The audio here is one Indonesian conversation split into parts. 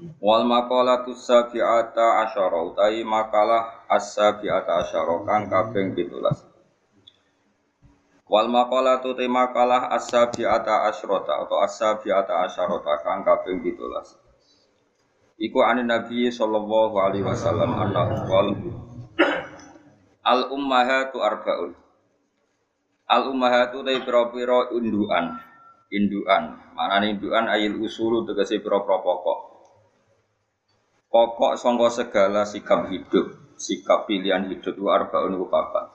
Wal maqalatu sabi'ata asyara utawi makalah as-sabi'ata asyara kang kaping 17. Wal maqalatu te makalah as-sabi'ata asyrata atau as-sabi'ata asyarata kang kaping 17. Iku anin Nabi sallallahu alaihi wasallam annahu qala Al ummahatu arba'un. Al ummahatu te pira-pira indukan. Indukan, manane indukan ayil usulu tegese pira-pira pokok pokok songko segala sikap hidup, sikap pilihan hidup itu arbaun ku papat.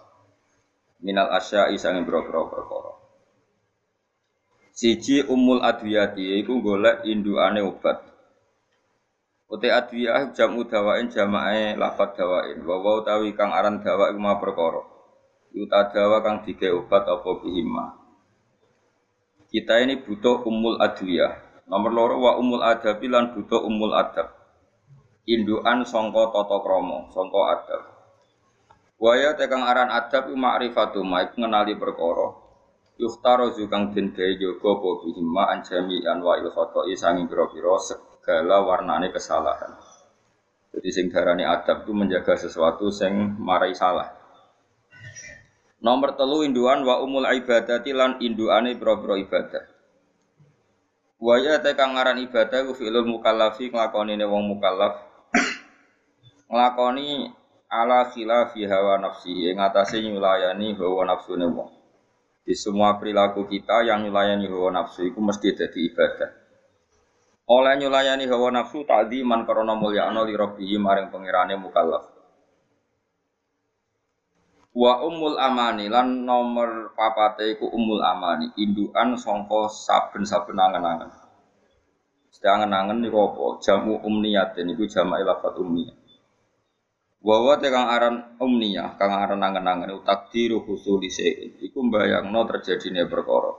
Minal asya isangi bro-bro perkara. Siji umul adwiyati iku golek induane obat. Uti adwiyah jamu dawain jamae lafat dawain. Wa wa utawi kang aran dawa iku ma perkara. Yuta dawa kang dike obat apa bihima. Kita ini butuh umul adwiyah. Nomor loro wa umul adabi lan butuh umul adab indukan songko toto kromo, songko adab. Waya tekang aran adab ma'rifatu ma iku ngenali perkara. Yuhtaro zukang den gawe jaga apa anjami anwa il khoto'i sangi pira-pira segala warnane kesalahan. Jadi sing darani adab itu menjaga sesuatu sing marai salah. Nomor telu induan wa umul ibadati lan induane pira-pira ibadah. Waya tekang aran ibadah ku fi'lul mukallafi nglakoni wong mukallaf nglakoni ala khilafi hawa nafsi ing atase nyulayani hawa wong. Di semua perilaku kita yang nyulayani hawa nafsu itu mesti jadi ibadah. Oleh nyulayani hawa nafsu takdiman karena mulyakno li rabbihi maring pengirane mukallaf. Wa umul amani lan nomor papate iku umul amani, indukan sangka saben-saben angen-angen. Sedangen-angen niku apa? Jamu umniyat niku jama'i lafat umniyat. Wawa kang aran umniyah, kang aran angen-angen takdiru husuli sein. Iku mbayangno terjadine perkara.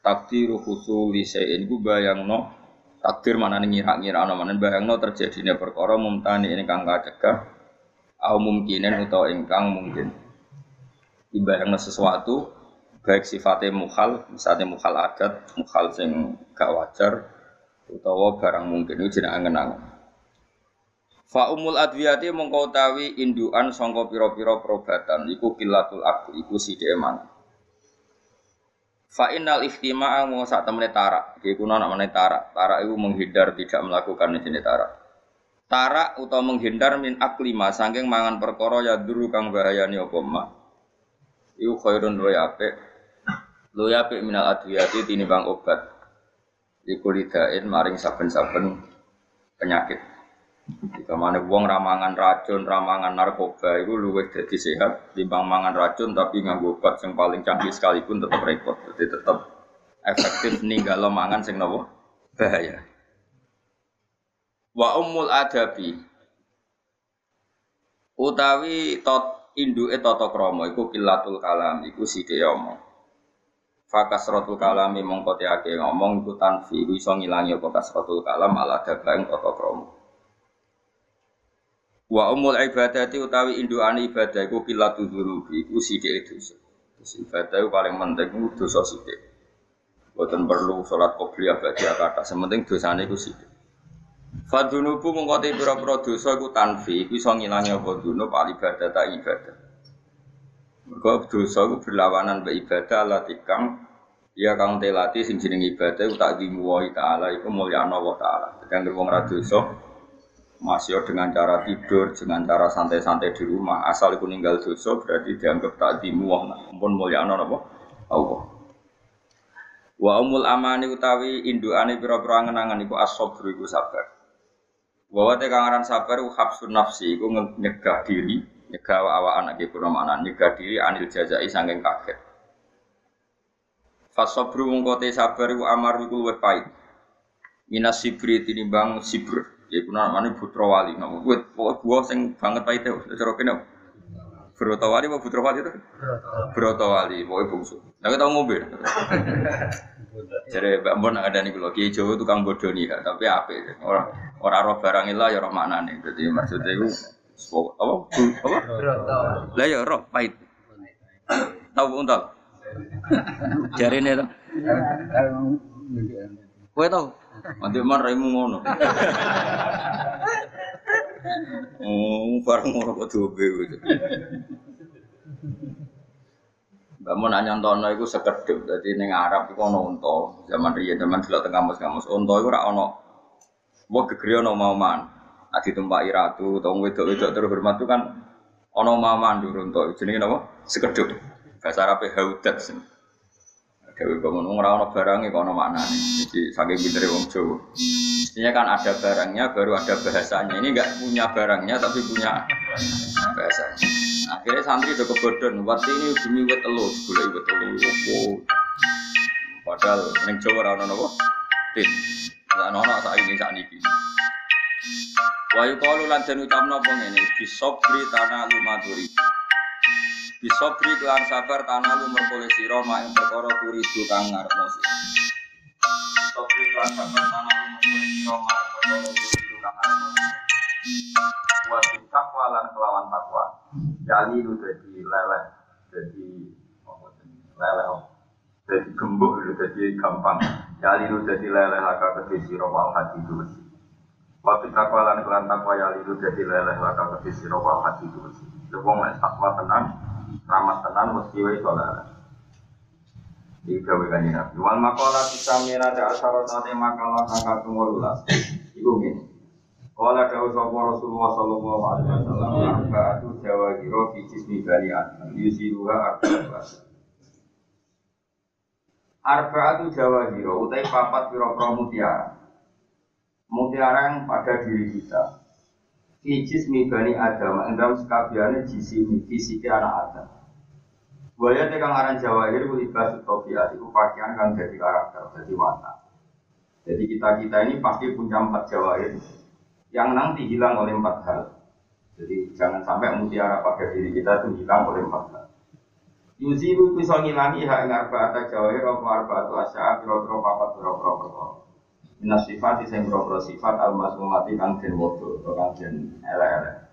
Takdiru husuli sein iku bayangno takdir mana nih ngira-ngira ana mana bayangno terjadine perkara mumtani ini kang kacegah au mungkinen utawa ingkang mungkin. Dibayangno sesuatu baik sifatnya mukhal, misalnya mukhal adat, mukhal sing gak wajar, utawa barang mungkin itu jeneng angen-angen. Fa umul adwiyati mongko utawi indukan sangka pira-pira perobatan iku kilatul akli iku sithik mangan. Fa innal ihtima'a mau sak temene tarak. Iki kuna namane tarak. Tarak itu menghindar tidak melakukan jenis tarak. Tarak utawa menghindar min aklima saking mangan perkara ya duru kang bahayani apa ma. Iku khairun luwe apik. Luwe apik minal adwiyati tinimbang obat. Iku lidain maring saben-saben penyakit. Jika mana wong ramangan racun, ramangan narkoba itu luwih jadi sehat timbang mangan racun tapi nganggo obat yang paling canggih sekalipun tetap repot. Jadi tetap efektif ninggal mangan sing nopo bahaya. Wa ummul adabi utawi tot induke tata krama iku kilatul kalam iku sithik omong. Fakasratul kalami mongko ake ngomong iku tanfi iso ngilangi kasratul kalam ala dabaing tata krama. Wa umul ibadati utawi induane ibadah iku pilatu dzunubi iku sithik dosa. Terus ibadah itu paling penting itu dosa sithik. Boten perlu salat qobliyah bagi kata, sementing dosane iku sithik. Fadunubu mengkoti pira-pira dosa iku tanfi, iku iso ngilangi apa dunub al ibadah tak ibadah. Mergo dosa iku berlawanan be ibadah latikang ya kang telati sing jeneng ibadah tak dimuwahi taala iku mulyana wa taala. Tekan wong ra dosa masih dengan cara tidur, dengan cara santai-santai di rumah, asal iku ninggal dosa berarti dianggap tak dimuah, pun mulia apa? Allah. Wa umul amani utawi indukane pira-pira angen-angen iku as-sabr iku sabar. Wa wa te kangaran sabar iku habsun nafsi iku nyegah diri, nyegah awak anak iku mana nyegah diri anil jazai saking kaget. Fasabru mungko te sabar iku amar iku luwih pahit. Minas sibri tinimbang sibr Ya iku namane putra wali. Napa kuwi pokoke buah sing banget paite. Cara kene Broto wali apa putra wali itu? Broto wali, pokoke bungsu. Kita tau ngombe. Jadi Mbak Mbon ada nih kalau Kiai Jawa tukang bodoh nih, tapi apa? Orang orang roh barang ilah ya roh mana nih? Jadi maksudnya itu apa? Apa? Lah ya roh pahit. Tahu untal? Jari ini tuh. Kue tahu? Nanti man raimu ngono. Oh, bareng ngono kok dobe gitu. Bangun nanya nonton itu sekedip, jadi neng Arab itu ono unta, zaman dia zaman dulu tengah kamus kamus, unta itu rak ono, wah gegeri ono mauman, adi tempat iratu, tong wedok wedok terhormat itu kan ono mauman dulu unta, jadi apa? Sekedip, bahasa Arab haudat sih. Dewi bangun ora ono barangnya kok ono maknane. Jadi saking pintere wong Jawa. Mestinya kan ada barangnya baru ada bahasanya. Ini enggak punya barangnya tapi punya bahasanya. Akhirnya santri udah kebodohan. Waktu ini demi wet telu, gula wet telu. Wow. Padahal neng Jawa ora ono napa? Tin. Lah ono sak ini sak niki. Wa yuqalu lan den ucapno apa ngene, bisobri tanah lumaturi. Bisobri kelan sabar tanah lu merkole sira mak ing perkara turidu kang ngarepno sira. Bisobri kelan sabar tanah lu merkole sira mak ing perkara turidu kang ngarepno sira. Wa takwa lan kelawan takwa. Jali lu dadi leleh, dadi apa? Leleh. Dadi gembuk lu dadi gampang. Jali lu dadi leleh laka kedhe sira wal hati dulu. Waktu takwa lan kelan takwa ya lidu dadi leleh laka kedhe sira wal hati dulu. Wong nek takwa tenang, ramah tenan mesti wae soleh. Iki gawe kanjeng Nabi. Wal maqala tisamina da asharate makalah kang 18. Iku ngene. Kala dawuh sapa Rasulullah sallallahu alaihi wasallam arba'atu jawahiro fi jismi bani adam yusiruha arba'atu Arba'atu jawahiro utai papat pira-pira mutiara. Mutiara yang pada diri kita. Fijis mibani Adam, dalam sekabiannya jisimi, fisiki anak Adam. Buaya tekan aran jawahir ku ibas tofiat itu pakaian kang jadi karakter, jadi watak. Jadi kita kita ini pasti punya empat jawahir yang nanti hilang oleh empat hal. Jadi jangan sampai mutiara pada diri kita itu hilang oleh empat hal. Yuziru bisa ngilangi hak arba'ata jawahir apa arba'atu asya'a biro-biro papat biro-biro perkara. Minas sifat sing biro sifat al-masmumati kang den wodo atau den ele-ele.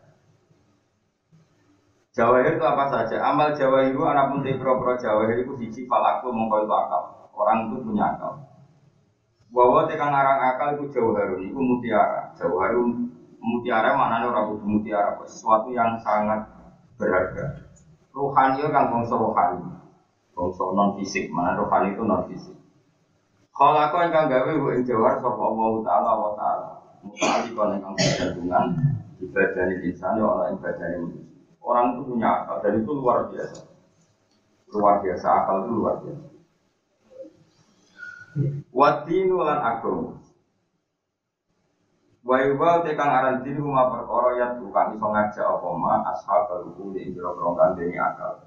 Jawahir itu apa saja? Amal jawahir itu anak pun pro-pro jawahir itu siji falaku mongko itu akal. Orang itu punya akal. Bahwa tekan ngarang akal itu jawahir itu mutiara. Jawahir mutiara mana orang itu mutiara sesuatu yang sangat berharga. Rohani itu kan bangsa rohani, bangsa non fisik. Mana rohani itu non fisik. Kalau aku yang gawe bu jawahir sapa Allah Taala wa Taala. Mutali kalau yang bergantungan ibadah insan ya orang ibadah manusia. Orang itu punya akal dan itu luar biasa. Luar biasa, akal itu luar biasa. Wadinu lan agama. Wa yuwa tekang aran dinu ma perkara ya tukang iso ngajak apa ma ashab hukum di indra krongkan deni akal.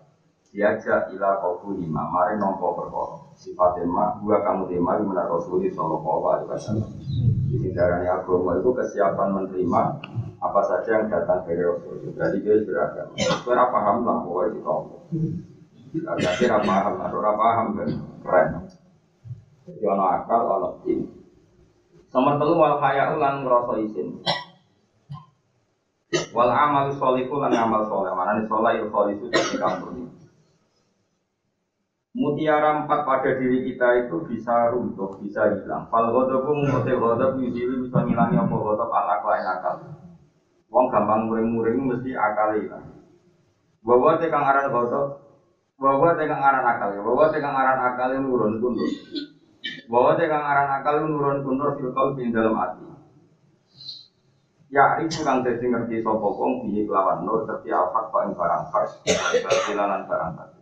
Diajak ila kaufu lima, mari nompo perkara. Sifat tema, dua kamu tema menar Rasulullah sallallahu alaihi. Di darahnya agama itu kesiapan menerima apa saja yang datang dari Rasul. Berarti dia beragama. Kira paham lah pokoknya di tombol. Agak kira paham lah, orang paham kan keren. Jadi ono akal, ono tim. Nomor telu wal kaya ulang ngerasa isin. Wal amal soliku lan amal soleh. Mana nih soleh itu soleh itu di kampung. Mutiara empat pada diri kita itu bisa runtuh, bisa hilang. Fal pun mutil ghodab yusiwi bisa ngilangi apa ghodab al akal. Wong gampang muring-muring mesti akal hilang. Bahwa tekan aran ghodab, bahwa tekan aran akal, bahwa tekan aran akal yang nurun kundur. Bahwa tekan aran akal yang nurun kundur filkal di dalam hati. Ya, itu kang dadi ngerti sapa wong piye kelawan nur dadi alfat kok ing barang fars, batilan barang fars.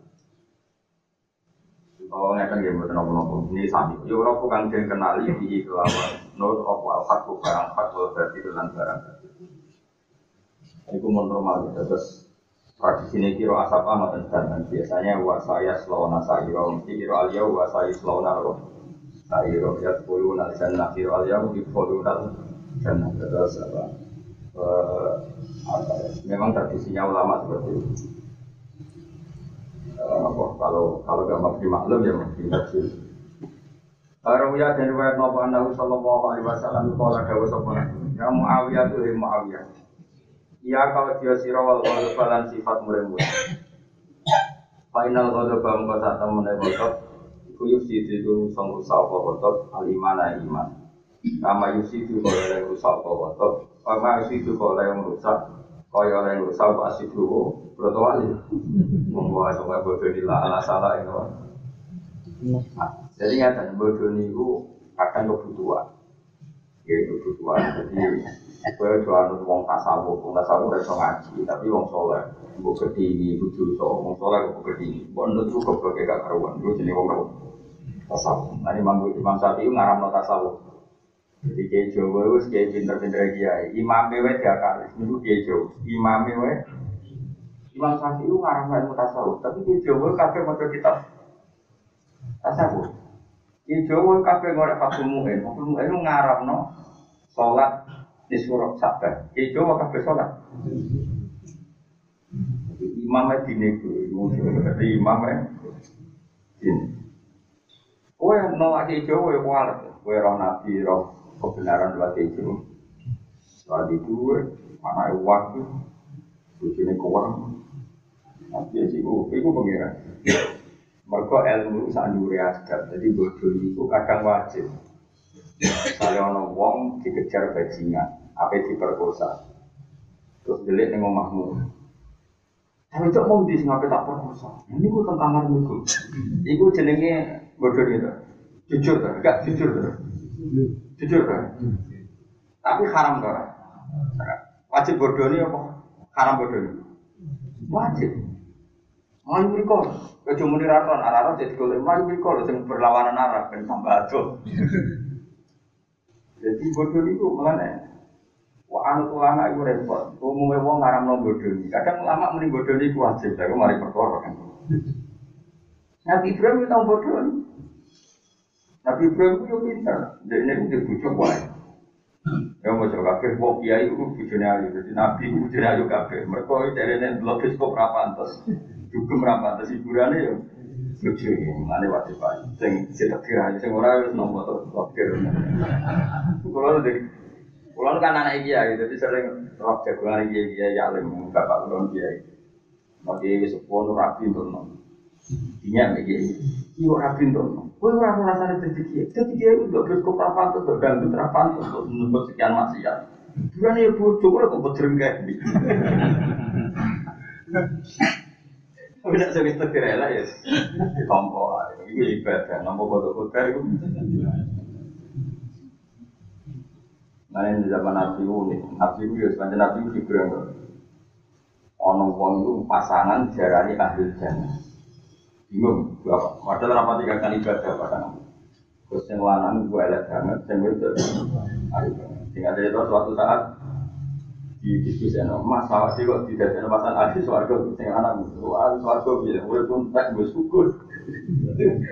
Oh, ngeten nggih mboten napa-napa. Ini sami. Yo ora kang den kenali iki kelawan nur apa kok barang fars berarti lan barang fars. Itu normal gitu. Terus tradisi ini kiro asap amat dan biasanya wa saya selona sayro mesti kiro alia wa saya selona ro. Sayro ya sepuluh nalisan nak kiro alia di sepuluh nal dan terus apa, eh, apa ya, memang tradisinya ulama seperti itu. Eh, apa, kalau kalau gak mesti maklum ya mesti tafsir. Rawiya dan riwayat Nabi Anahu Sallallahu Alaihi Wasallam Kala dawa sopana Ya Muawiyah tuh Muawiyah Iya kalau dia sirawal Balan sifat mulai Final ghadaba mengko sak temene kotok iku yusi itu sang rusak apa kotok alimana iman. Kama yusi itu kaya oleh rusak apa kotok. Kama yusi itu kaya oleh rusak kaya oleh rusak asik dulu Broto wali. Membawa sampai bodoh di ala salah itu. Nah, jadi nyata bodoh niku kadang kebutuhan. Ya kebutuhan. Jadi Kue jualan wong tasawuf, wong tasawuf dari ngaji, tapi wong soleh, bu kedini, bu dosa, wong soleh bu kedini, bu nut tuh kok gak karuan, itu jenis wong tasawuf. Nah Imam Imam Syafi'i ngaram no tasawuf. Jadi kiai Jawa itu kiai pinter-pinter kiai, imam dewe dia kali, itu kiai Jawa, imam dewe. Imam Syafi'i itu ngaram no tasawuf, tapi kiai Jawa kafe mau kitab tasawuf. Kiai Jawa kafe ngorek fakul mu'in, fakul mu'in itu ngaram no sholat di surat sabar. Ijo wakaf sholat. Imamnya dini itu, jadi imamnya dini. Kue nolak ijo, kue kualat. Kue roh nabi, roh kebenaran. Setelah itu, mana waktu, bujuni kurang. Nanti sih, itu pengiran. Mereka ilmu sanduri asgab, jadi bodoh itu kadang wajib. Misalnya ono wong dikejar bajingan, apa diperkosa, terus delik nih omahmu. Tapi cok mau di ngapain tak perkosa? Ini gue tentang kamar itu. Iku jenenge bodoh itu. Jujur tuh, enggak jujur tuh. Jujur tuh. Tapi haram tuh. Wajib bodoh ini apa? Haram bodoh ini. Wajib. Melayu mereka, kecuali muni arah jadi kalau melayu mereka, yang berlawanan arah, ben tambah aduh. Jadi bodoh itu mana? Wah anu ulama itu repot. Umumnya wong ngaram no bodoh. Kadang ulama mending bodoh ini wajib. Tapi mari perkara kan. Nabi Ibrahim itu tahu bodoh. Nabi Ibrahim itu pintar. Jadi ini udah bujuk wae. Ya mau coba kafir, wong kiai itu bujune ayu. Jadi Nabi itu bujune ayu kafir. Mereka itu dari ini blogis kok rapantes. Dugem rapantes hiburannya ya. Lucu ini, mana wajib aja. Sing kira aja, sing orang harus nomor tuh wakil. Kalau dari, kalau kan anak dia, jadi sering rock jagoan dia dia ya alim bapak ulun dia. Mati sepuluh rapi untuk nom. Iya lagi. Iya rapi untuk nom. Kau orang rasanya jadi dia. Jadi dia terus kau rapan tuh, terganggu terapan tuh, untuk sekian maksiat. Bukan ya bocor, kok bocor Tapi tidak sering setir lah ya. Ditompo, itu ibadah. Nompo foto foto itu. Nah ini zaman Nabi unik. Nabi itu ya sepanjang Nabi itu figur yang Ono wong itu pasangan jarani ahli jannah. Bingung, berapa? Padahal rapat tiga kali ibadah pada Nabi. Terus yang lanang gue elek banget, yang itu ahli banget. Sehingga dari itu suatu saat di diskusi no. Mas awak sih kok tidak ada pasan ahli suarga sing anak ahli suarga bilang gue pun tak gue syukur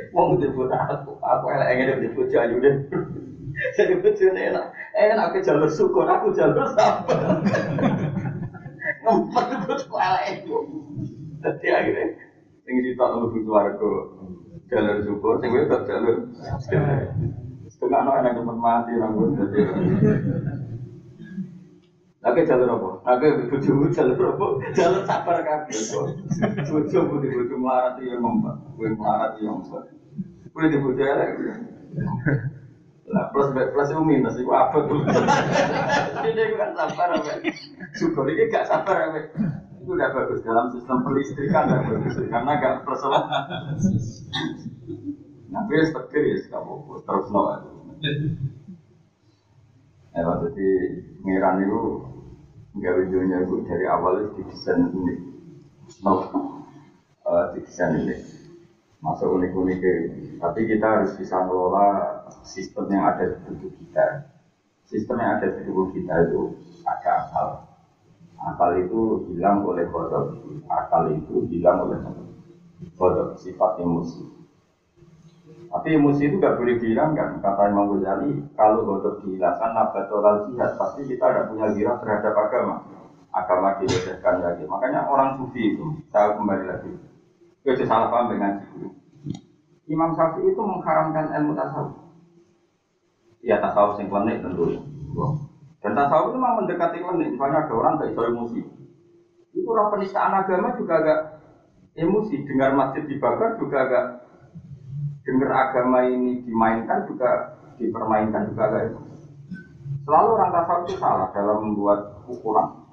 mau disebut aku aku elak ingin disebut ayu deh jadi betul enak. Enak aku jalur syukur aku jalur sabar. Ngempet itu elak itu jadi akhirnya sing kita nunggu suarga jalur syukur sing gue jalur. Setengah. No enak mati rambut jadi Lagi jalur apa? Lagi bujumu jalur apa? Jalur sabar kabeh kok. Bojo putih bojo melarat yang ngomong. Gue melarat yang ngomong. Gue di bojo elek. Lah plus plus itu minus itu apa tuh? Ini kan sabar apa? Syukur ini gak sabar apa? Itu udah bagus dalam sistem pelistrikan gak bagus karena gak persoalan. Nabi ya setir ya kamu terus no. Ya, jadi pengiran itu gawe dunia itu dari awal itu didesain unik. Mau uh, didesain unik. Masuk unik-unik Tapi kita harus bisa mengelola sistem yang ada di tubuh kita. Sistem yang ada di tubuh kita itu ada akal. Akal itu hilang oleh kodok. Akal itu hilang oleh kodok, sifat emosi. Tapi emosi itu nggak boleh dihilangkan. Kata Imam Ghazali, kalau untuk dihilangkan nabatolal jihad, pasti kita tidak punya girah terhadap agama. Agama dilecehkan lagi. Makanya orang sufi itu, saya kembali lagi. Itu salah paham dengan itu. Imam Syafi'i itu mengharamkan ilmu tasawuf. Ya tasawuf yang klinik tentu. Dan tasawuf itu memang mendekati klinik. Misalnya ada orang kayak emosi. Itu orang penistaan agama juga agak emosi. Dengar masjid dibakar juga agak dengar agama ini dimainkan juga dipermainkan juga agak emosi. Selalu orang tasawuf itu salah dalam membuat ukuran.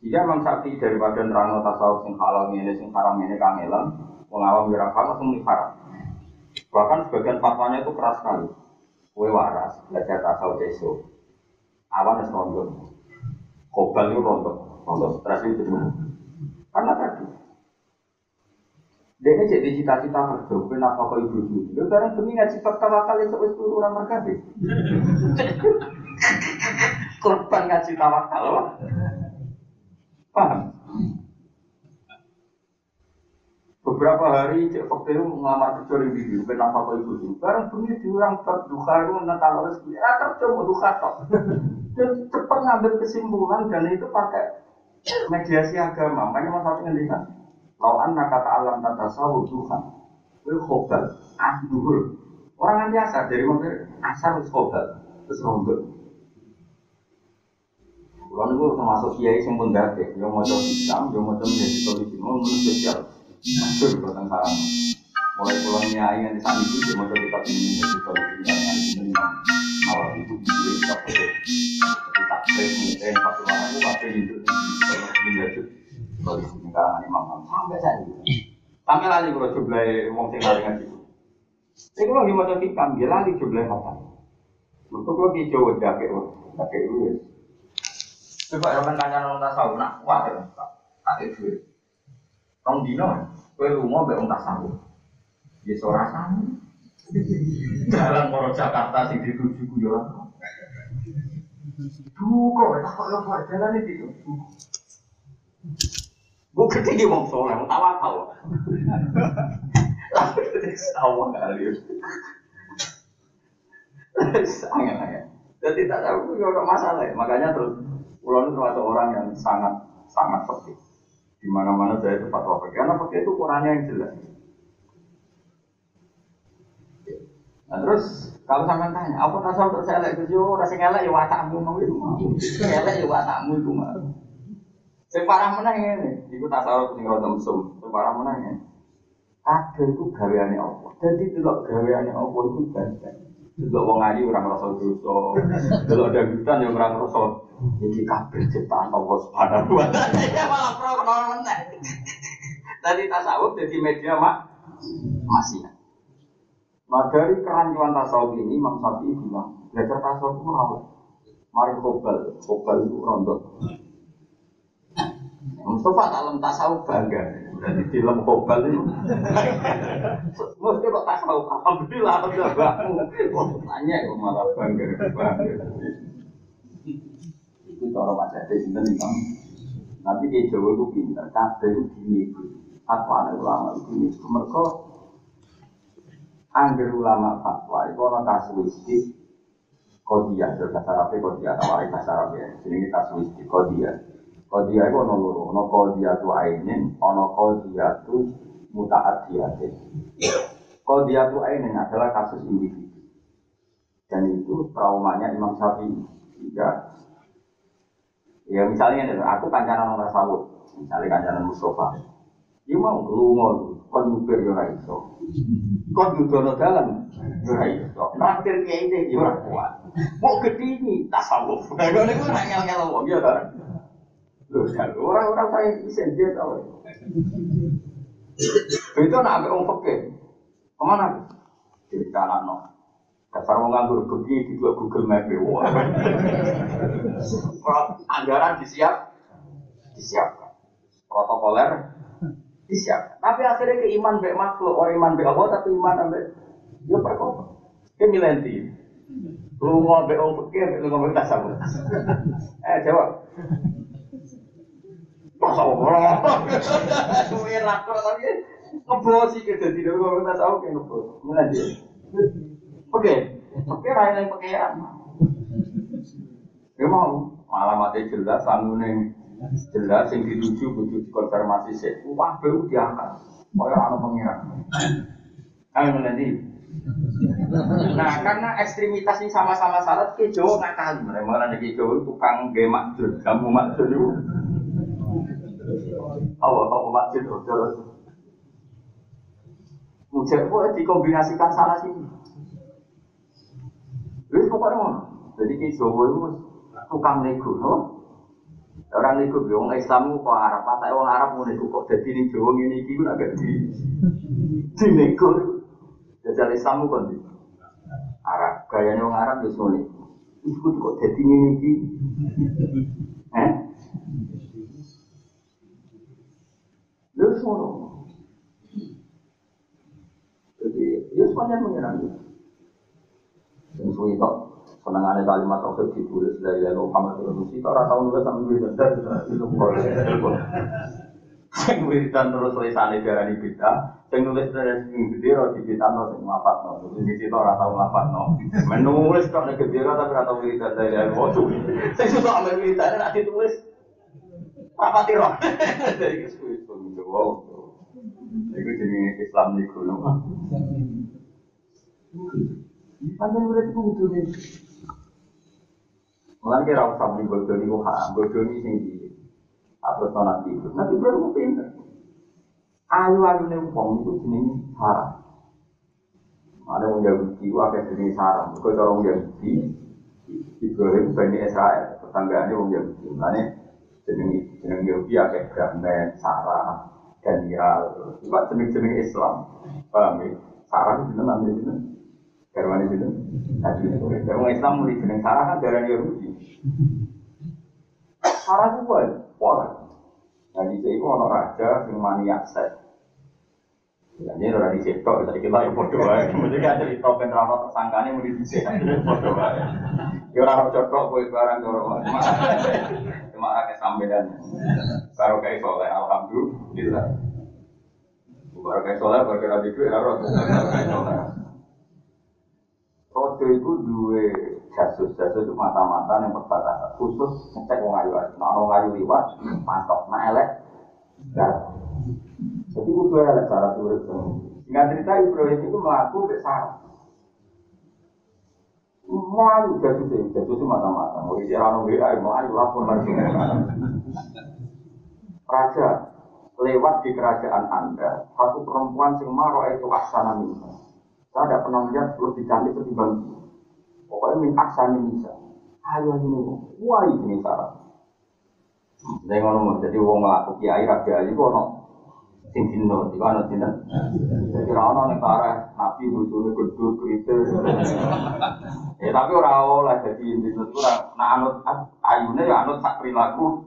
Jika Imam Syafi'i daripada nerangno tasawuf sing halal ini, sing haram ini kangelan, mengawam wira langsung haram. Bahkan sebagian fatwanya itu keras sekali. Kue waras, belajar tasawuf esok. Awan es rondo. Kobal itu rondo. Rondo stres itu Karena tadi. Dia ini jadi cita-cita kerja, kenapa kau ibu ibu? Dia sekarang demi ngaji fakta wakal itu wis orang mereka Korban ngaji tawakal, Paham? Beberapa hari cek fakir ngelamar kerja di video, kenapa kau ikut itu? Barang bunyi diurang berduka itu natal rezeki, ya kerja mau duka tok. Dan cepat ngambil kesimpulan dan itu pakai mediasi agama. Makanya mas satu ngendikan, lawan kata alam tata sawu duha, itu khobal, ahduhul. Orang nanti asar dari mana? Asar itu khobal, terus rombel. Kalau itu termasuk kiai yang pun dake, yang mau coba Islam, yang mau coba menjadi solusi, mau menurut spesial. Masyur buatan sarang. Mulai pulang nyai yang di itu, dia mau coba kita ini menjadi solusi yang di sini. Awal itu dia kita perlu. Tak saya mungkin satu orang itu pasti itu menjadi yang karangan imam sampai saya. Sampai lali kalau coba wong sing lali ngaji. Saya kalau di mau coba dia lali apa? Untuk lo di Jawa dake, dake itu Coba orang kanya orang tasawuf, nak kuat ya, tak itu. Tong dino, kue rumah tasawuf. Ya seorang sama. Jalan Moro Jakarta sing dituju ku yo. Duh kok tak kok kok jalan itu. Gue ketinggi wong soleh, wong tawa. Lalu tawa kali. Sangat sangat. Jadi tak tahu, ada masalah. Makanya terus Pulau itu termasuk orang yang sangat sangat sepi. Di mana-mana saya itu fatwa pergi. Karena pergi itu ukurannya yang jelas. Nah terus kalau sampai tanya, apa tasawuf terus elek itu yo rasa elek ya watakmu mau itu mau. Elek ya watakmu itu mau. Sing parah menang ini, iku tasawuf sing rada mesum. Sing parah menang ini. Kabeh itu gaweane apa? Jadi delok gaweane apa itu banyak. Delok wong ayu ora ngrasa dosa. Delok dangdutan yang ora ngrasa jadi kabeh ciptaan Allah Subhanahu wa taala. Ya malah pro meneh. Tadi tasawuf jadi media mak masih. Nah dari kerancuan tasawuf ini Imam Syafi'i bilang belajar tasawuf itu rawat. Mari kobal, kobal itu rondo. Mustafa dalam tasawuf bangga. Berarti di dalam kobal itu. Mesti kok tasawuf, alhamdulillah, alhamdulillah. Tanya kok malah bangga, itu cara wajah di sini kan. Nanti di Jawa itu pintar, kabeh itu gini itu. Fatwa ulama itu ini. Mereka angger ulama fatwa itu orang kasuistik kodia, jadi bahasa Arabnya kodia, tawari bahasa Arabnya. Ini kasuistik kodia. Kodia itu ono loro, ono kodia tu ainin, ono kodia tu mutaat diatin. Kodia tu ainin adalah kasus individu. Dan itu traumanya Imam Syafi'i. Jika Ya misalnya nih, aku kancanan orang sawut, misalnya kancanan Mustafa. Dia mau lungo, kon nyupir yo iso. Kon judono dalan yo iso. Nakir kiai ini yo kuat. Mau gedini tasawuf. Nah, ngene ku ora ngel-ngel ya ta. Lho, orang-orang saya bisa dia tahu. Itu nak ambil orang fakir. Ke mana? Di kanan no. Dasar mau nganggur pergi di dua Google Map ya. Anggaran disiap, disiapkan. Protokoler disiapkan. Tapi akhirnya ke iman baik makhluk, orang iman baik Allah tapi iman baik ya perkara. Ke milenti. Lu baik orang pergi, lu ngomong tasawuf. Eh jawab. Mau. Ya mau, alamatnya jelas, jelas yang dituju butuh sih. Wah, bau diangkat. Kaya anak. Nah, karena ekstremitas ini sama-sama salah, ke Jawa nakal. Mereka ada ke Jawa tukang gemak makjur, kamu makjur itu. Allah, Allah makjur, jelas. Mujak boleh dikombinasikan salah sini. Wis pokoknya ngono. Jadi ke Jawa itu tukang nego, no? Orang nego bilang Islam kok Arab, apa orang Arab nego kok jadi ini Jawa ini itu agak di nego. Jadi Islam kok di Arab, gayanya orang Arab di sini. Itu kok jadi ini ini. Eh? Lu semua. Jadi, ya semuanya menyerang. Yang suwi tok Senengannya kalimat tauhid ditulis dari yang Muhammad Rasul kita orang tahu nulis sampai wiridan itu Sing wiridan terus tulisane darani bid'ah, sing nulis dari sing gede ora dibitano sing ngapatno. Sing kita ora tau ngapatno. Menulis kok nek gede tapi ora tau wiridan dari wajib. Sing suka ambil wiridan nek ditulis rapati roh. Dari kesuwi wow. Iku jenenge Islam niku lho. Panjang udah itu kudu nih. Mulai kira usah beli bodoh ini haram, bodoh ini tinggi. Atau nabi itu, nabi itu pinter. Ayu ayu nih uang itu jenis haram. Ada yang Yahudi, ada jenis haram. Kau orang Yahudi, Ibrahim bani Israel, tetanggaannya orang Yahudi. Mulanya jenis jenis Yahudi ada Brahman, Sarah, Daniel. Itu jenis-jenis Islam. Paham ya? Sarah itu jenis namanya jenis. Garwane itu. Nabi itu. Orang Islam mulai jeneng Sarah kan darah Yahudi. Sarah itu buat pola. Nah di sini ono raja yang maniak seks. Ya, ini orang di situ, jadi kita yang bodoh aja. Kemudian kan cerita ben rano tersangkanya mau di sini, bodoh aja. Ya orang cocok, kue barang dorong. Cuma ada sambedan. Baru kayak soleh, alhamdulillah. Baru kayak soleh, baru kayak radikal, ya roh. Rojo itu dua jasus, jasus itu mata-mata yang perbatasan khusus ngecek wong ayu ayu. Nah wong ayu liwat, mantap, nah elek, Jadi itu elek cara turut. Singkat cerita Ibrahim itu melaku ke Mau ayu jasus itu, jasus itu mata-mata. Mau isi rano WA, mau ayu lapor lagi. Raja lewat di kerajaan Anda, satu perempuan sing maro itu asana minta. Saya tidak pernah melihat lebih cantik ketimbang dia. Pokoknya min aksani bisa. Ayo ini, wah ini cara. Saya ngomong, jadi wong ngelaku kiai raja aja kok. Sing dino, di mana sih Jadi rano nih para nabi bujurnya gedut kritis. Ya tapi orang oleh jadi dino itu nah anut ayunya ya anut sak perilaku.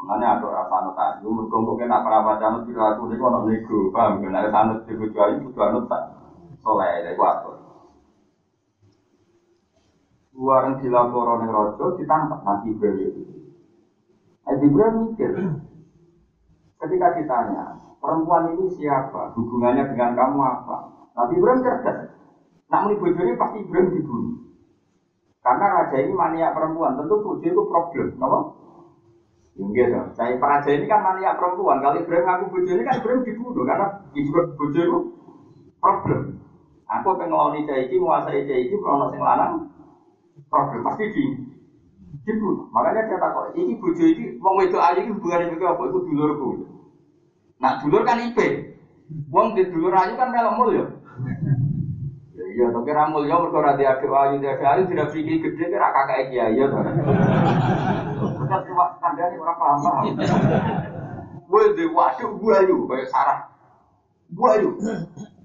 Makanya ada rasa anut ayu, mergongkongnya nak perabat anut perilaku ini kok nego, paham? Karena anut di bujur ayu, butuh anut sak soleh dari waktu. Dua orang dilapor oleh rojo ditangkap nanti Ibrahim itu. Ibrahim mikir, ketika ditanya, perempuan ini siapa? Hubungannya dengan kamu apa? Nabi Ibrahim cerdas. Nak meni bojone pasti Ibrahim dibunuh. Karena raja ini mania perempuan, tentu bojo itu problem, apa? Enggak dong. Saya raja ini kan mania perempuan. Kalau Ibrahim ngaku bojo ini kan Ibrahim dibunuh karena Ibrahim bojo itu problem. Aku pengeloni caiki, menguasai caiki, kalau sing lanang problem pasti di dibunuh. Makanya dia takut, ini bojo ini, wong itu aja ini hubungannya juga apa? Itu dulurku. Nah dulur kan ipe. Wong di dulur ayu kan mul ya. Iya, tapi ramul ya mereka rada adik ayu, adik ayu tidak pikir gede, kira kakak ya. Kita cuma kandani orang paham. Gue di waduh gue ayu, kayak sarah. Gue ayu,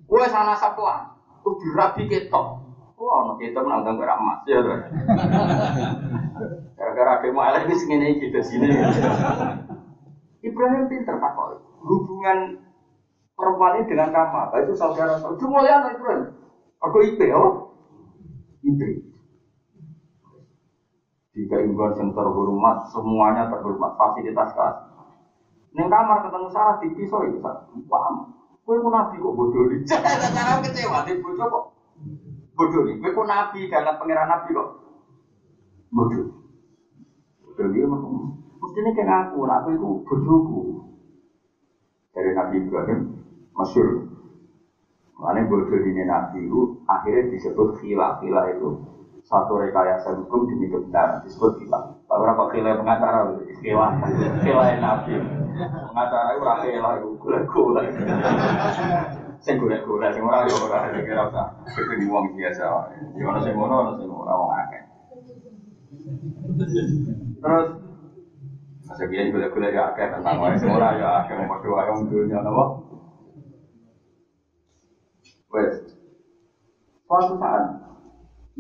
gue sana sapuan, tuh dirapi ketok. Wah, ono kita menang gambar emas ya. Gara-gara demo elek ini segini gitu sini. Ibrahim pinter pak Hubungan perempuan ini dengan kamu apa itu saudara saudara. Cuma lihat Ibrahim. Aku IP oh. IP. Jika ibuan yang terhormat, semuanya terhormat, fasilitas kas. Neng kamar ketemu Sarah di pisau itu, paham? Kowe ku nabi kok bodoh nih. Cara kecewa di bodoh kok bodoh nih. Kowe ku nabi dalam pangeran nabi kok bodoh. Bodoh dia mah. Mestinya kan aku, aku itu bodohku. Dari Nabi Ibrahim, masyur. Makanya bodoh ini Nabi itu akhirnya disebut khilaf. Khilaf itu satu rekayasa hukum demi kebenaran disebut khilaf. Tak berapa khilaf pengacara, khilaf, khilaf Nabi. Pengacara itu rakyat itu gula-gula. Sing gula-gula, sing ora yo ora kira usah. Itu wong biasa. Yo ono sing ngono, ono sing ora wong akeh. Terus Masa biar gula-gula ya akeh tentang wae sing ora ya akeh mau padha wae wong dunya napa? Wes. Suatu saat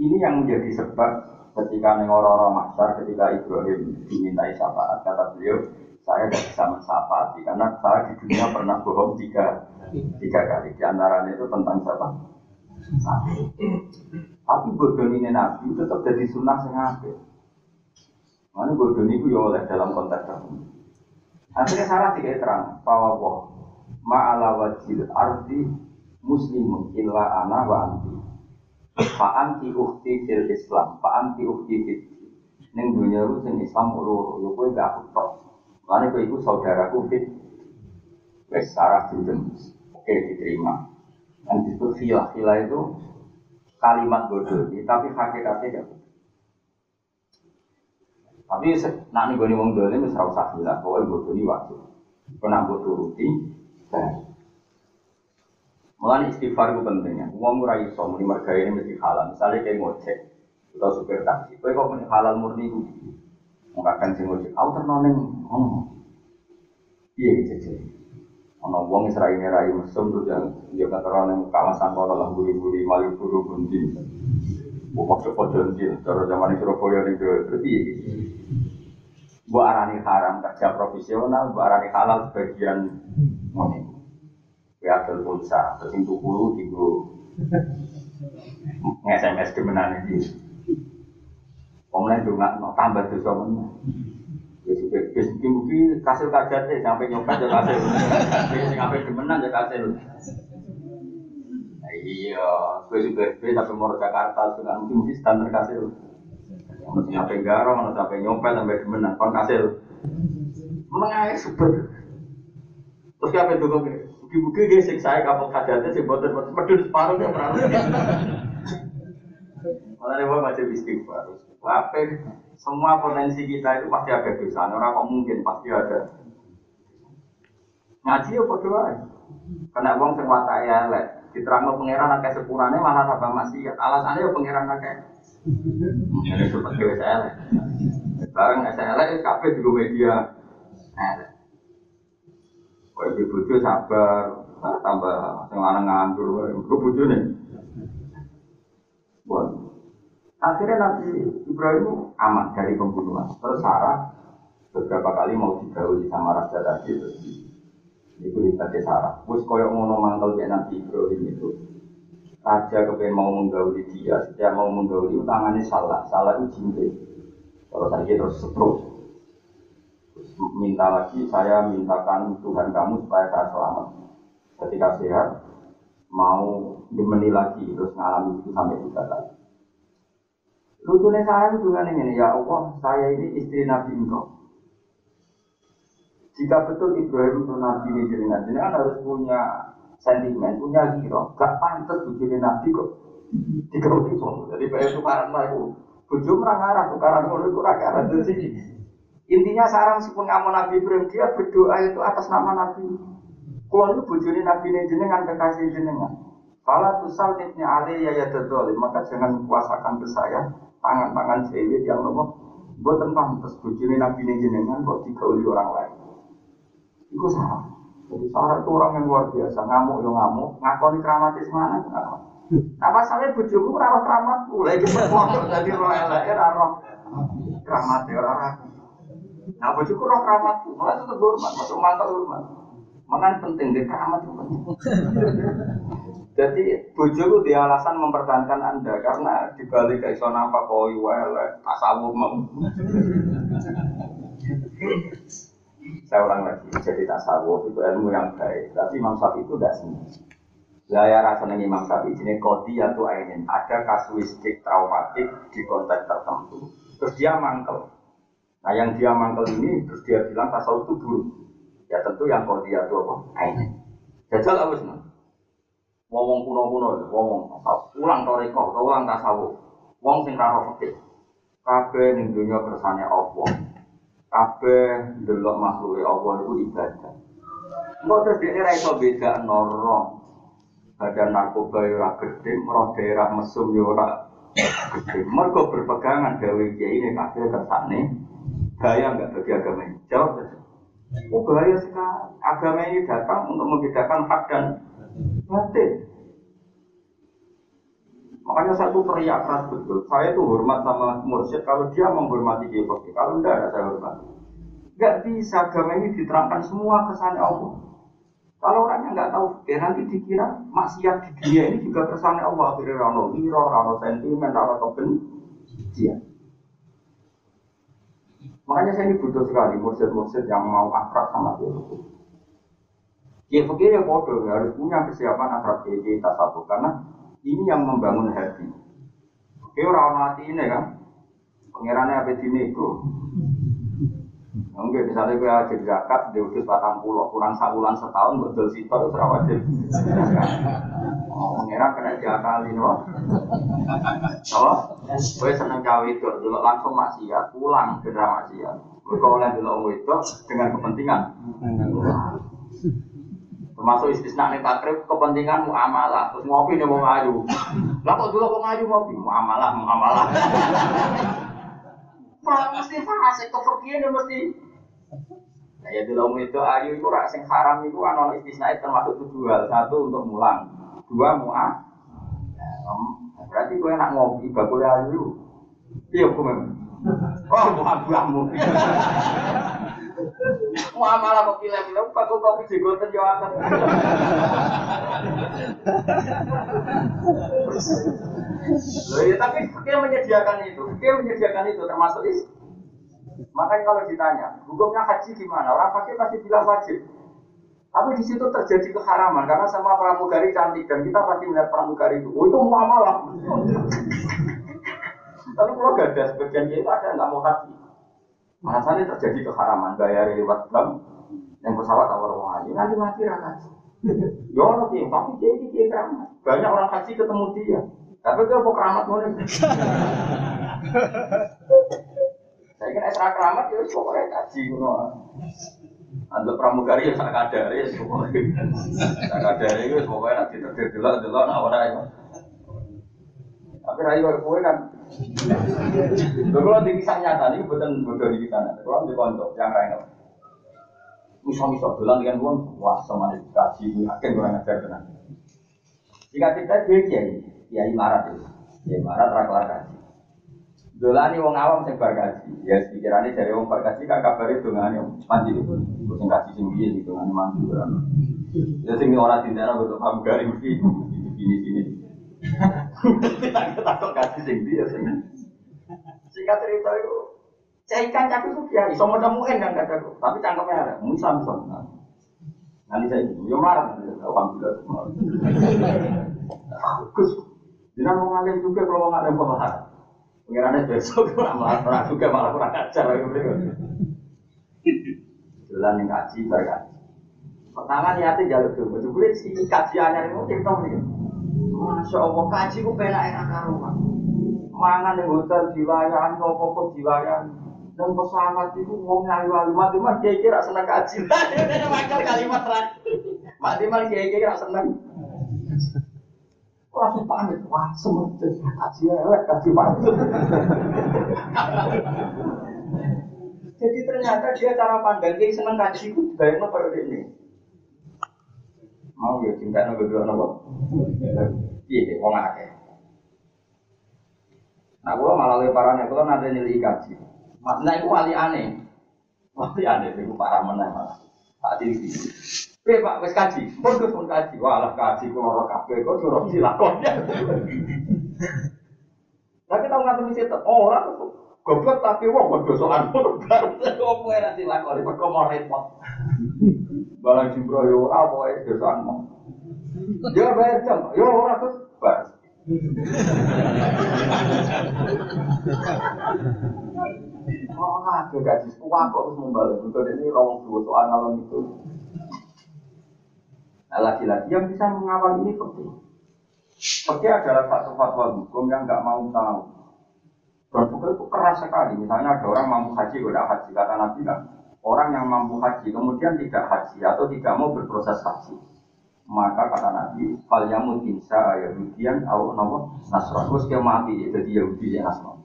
ini yang menjadi sebab ketika neng orang-orang masyar ketika Ibrahim dimintai syafaat kata beliau saya tidak bisa mensyafaati karena saya di dunia pernah bohong tiga tiga kali. Di antaranya itu tentang siapa? Tapi bodoh ini nabi tetap jadi sunnah sengaja mana bodoh ini ya oleh dalam konteks tertentu akhirnya salah tiga terang. Bahwa wah ma'ala wajil arti muslimun illa ana wa anti. Fa anti ukti fil islam. Fa anti ukti fil Neng dunia itu sing Islam loro, yo kowe gak aku tok. Lalu kowe iku saudaraku fit. Wes sarah jujur. Oke diterima. Dan disebut filah. Filah itu kalimat bodoh, tapi hakikatnya gak Tapi nak nih gue wong dolim wis ora usah bilang bahwa bodoh ini wajib. Kena mbok turuti. Mulai istighfar itu pentingnya. Uang ora iso muni mergawe ini mesti halal. Misalnya kayak ngocek atau supir taksi. Kowe kok muni halal murni ku. Mengkakan sing ngocek. Aku terno ning ngono. Iya gitu. Ono wong wis rai rai mesum terus yang dia kata orang kawasan kono lah buri-buri malu buru bunti. Bukan sepojol jil, cara zaman Surabaya nih berarti Bu arani haram kerja profesional, bu arani halal sebagian moni. Ya adol pulsa, terus itu puluh tiga nge-SMS kemenan ini. Pemenang juga tambah dosa. Ya bis mungkin kasil kajar sih sampai nyopet ya kasil. Sampai kemenan ya kasil. Iya, gue juga gue tapi mau Jakarta dengan mungkin mungkin standar kasil. Mau sampai garong, mau sampai nyopet sampai kemenan, kon kasil. Menengah super. Terus apa itu kok? Buki-buki dia siksa kapal kajatnya sih buatan medun separuh ya pernah. Malah dia masih istighfar. Apa? Semua potensi kita itu pasti ada dosa. Orang kok mungkin pasti ada. Ngaji ya berdoa. Karena uang watak ya lek. Diterangno pangeran akeh sepurane malah tambah maksiat. Alasannya ya pangeran akeh. Ini seperti lek. Sekarang saya lek kabeh juga media. Elek. Kau ibu bojo sabar, tambah sing lanang nganggur, kau bojo nih. Bon. Akhirnya Nabi Ibrahim aman dari pembunuhan. Terus Sarah beberapa kali mau digauli sama raja tadi terus itu hebatnya Sarah. Wes koyok ngono mantel dia Nabi Ibrahim itu. Raja kepengen mau menggauli dia, setiap mau menggauli tangannya salah, salah itu jintik. Kalau tadi terus stroke minta lagi, saya mintakan Tuhan kamu supaya saya selamat. Ketika sehat, mau dimeni lagi, terus ngalami itu sampai tiga kali. Lucunya saya itu dengan ini, ya Allah, saya ini istri Nabi engkau. Jika betul Ibrahim itu Nabi ini jenengan, jenengan harus punya sentimen, punya giro. Gak pantas bujuni Nabi kok. Tiga itu, jadi kayak tukaran lah itu. Bujuk merang arah, tukaran itu kurang arah. Jadi Intinya sarang meskipun kamu Nabi Ibrahim dia berdoa itu atas nama Nabi. Kalau itu bujuni Nabi ini jenengan kekasih jenengan. Kalau tusal tibnya Ali ya ya maka jangan kuasakan ke saya tangan-tangan saya yang nopo buatan pantas bujuni Nabi ini jenengan kok digauli orang lain. Itu salah. Jadi sarang itu orang yang luar biasa. Ngamuk yo ngamuk. Ngakoni keramatis mana? Nah masalahnya bujuku rawat keramatku lagi berfoto jadi roh elek roh keramat ya orang Nah, bojoku roh keramatku, malah tetap hormat, masuk mantap hormat. Makanya penting di keramat. Jadi bojoku di alasan mempertahankan anda karena dibalik ke iso apa koi wele tasawuf mau. saya ulang lagi, jadi tasawuf itu ilmu yang baik. Tapi Imam Syafi'i itu tidak senang. Lah ya rasanya Imam Syafi'i ini kodi atau ainin ada kasuistik traumatik di konteks tertentu. Terus dia mangkel. Nah yang dia mangkel ini terus dia bilang tasawuf itu buruk. Ya tentu yang kodi atau apa? Ainin. Jajal apa sih? Wong kuno-kuno, wong ulang toriko, ulang tasawuf. Wong sing raro fikih. Kabeh ning dunya kersane Allah. Kabeh ndelok makhluke Allah iku ibadah. Engko terus dia ra iso beda noro. Badan narkoba yo ora gede, merah daerah mesum yo ora gede. Mergo berpegangan gawe kiai ini kabeh kersane bahaya enggak bagi agama ini? Jawab saja. Oh bahaya sekali. Agama ini datang untuk membedakan hak dan batin. Makanya saya tuh teriak keras betul. Saya tuh hormat sama mursyid kalau dia menghormati Kiai Kalau enggak ada saya hormat. Enggak bisa agama ini diterangkan semua kesannya Allah. Kalau orangnya nggak tahu ya nanti dikira maksiat di dunia ini juga kesannya Allah. Akhirnya rano wiro, rano sentimen, rano kebencian. Makanya saya ini butuh sekali mursyid-mursyid yang mau akrab sama dia. Kiai Fakir ya bodoh, harus punya kesiapan akrab Kiai tasawuf karena ini yang membangun hati. Oke orang mati ini kan, pangerannya apa di itu. Mungkin misalnya gue aja zakat, dia udah batang pulau, kurang sabulan setahun, betul sih, terus wajib. Oh, pangeran kena jakal ini, loh. Oh, gue seneng cawe itu, dulu langsung maksiat, pulang ke maksiat. Gue oleh dulu itu dengan kepentingan. Termasuk istisna nih takrib kepentingan muamalah. Terus ngopi nih mau ngaju. Lah kok dulu kok ngaju ngopi? Muamalah, muamalah. Pak mesti fase kepergian ya mesti. Nah, ya dulu itu ayu itu rak sing haram itu kan istisna termasuk tujuh hal. Satu untuk mulang, dua muah. Nah, berarti gue enak ngopi bakul ayu. Iya memang. Oh, buah buahmu. Muamalah bakul kopi yo akeh. Loh ya tapi dia menyediakan itu, dia menyediakan itu termasuk is. Makanya kalau ditanya, hukumnya haji gimana? Orang pakai pasti bilang wajib. Tapi di situ terjadi keharaman karena sama pramugari cantik dan kita pasti melihat pramugari itu. Oh itu muamalah. Tapi kalau gak ada sebagian itu ada nggak mau haji. Alasannya terjadi keharaman bayar lewat bank yang pesawat awal wong ayu nanti mati rakyat. Ya orang sih, tapi dia ini dia keramat. Banyak orang haji ketemu dia. Tapi dia mau keramat mau Saya kira esra keramat ya pokoknya haji kuno. Anda pramugari ya sak ya pokoknya. Sak kadar itu pokoknya nanti terjadi delok nah ora Tapi rayu kowe kan Lho kalau di kisah nyata ini bukan bodoh di kisah nyata. Kalau di konco yang lain Misal-misal bilang dengan uang, wah sama ini kaji, yakin kurang ajar tenang. Jika kita dia kiai, kiai marat itu, kiai marat raklar kaji. Dolani wong awam sing kaji, ya pikirannya dari wong bar kaji kan kabar itu yang mandi itu, sing kaji sing gitu kan mandi Ya sing ora tindak betul paham gari mesti ini sini. Kita takut kaji sing dia sing. Singkat cerita itu, saya ikan ya, mudah-mudahan kan tapi cangkemnya ada. Nanti saya itu, yo marah. Bagus. Jangan mau ngalim juga kalau mau. Pengirannya besok malah pernah juga malah kurang Jalan yang kaji berkaji. Pertama niatnya jalur dulu, si kajiannya itu cerita begini. Masya Allah, kaji ku penak enak karuan. Mangan di hotel diwayan, apa-apa diwayan. Dan pesawat itu wong ngayu ayu mati mah dia kira seneng kaji. Dia makar kalimat terakhir. Mati mah dia kira seneng. Langsung pamit, wah semuanya kaji elek kaji mati. Jadi ternyata dia cara pandang dia seneng kaji itu bayangnya seperti ini. Mau ya cinta nabi dua nabi. Iya, wong akeh. Nah, gua malah lebarannya, kalau nanti nyeli kaji. Nah, itu wali aneh. Wali aneh, itu parah meneh malah. Tak tinggi. Eh pak, wes kaji, pun pun kaji, walah kaji, kalau orang kafe, kok silakonnya. Tapi tahu nggak tuh oh orang tuh Goblok tapi wong dosokan ngono bar. Opo ora dilakoni kok mau repot. Balang jimbro yo ora pokoke dosokan mau. Ya bayar jam, yo ora terus bar. Oh, ada gaji sekolah kok harus membalik. Untuk ini rawang dua soal malam itu. Nah, lagi-lagi yang bisa mengawal ini penting. Pergi adalah satu fatwa hukum yang nggak mau tahu. Dan itu keras sekali. Misalnya ada orang mampu haji, udah haji kata Nabi kan. Orang yang mampu haji kemudian tidak haji atau tidak mau berproses haji. Maka kata Nabi, fal yamut insya Yahudian atau nopo Nasrani. Terus dia mati jadi Yahudi ya Nasrani.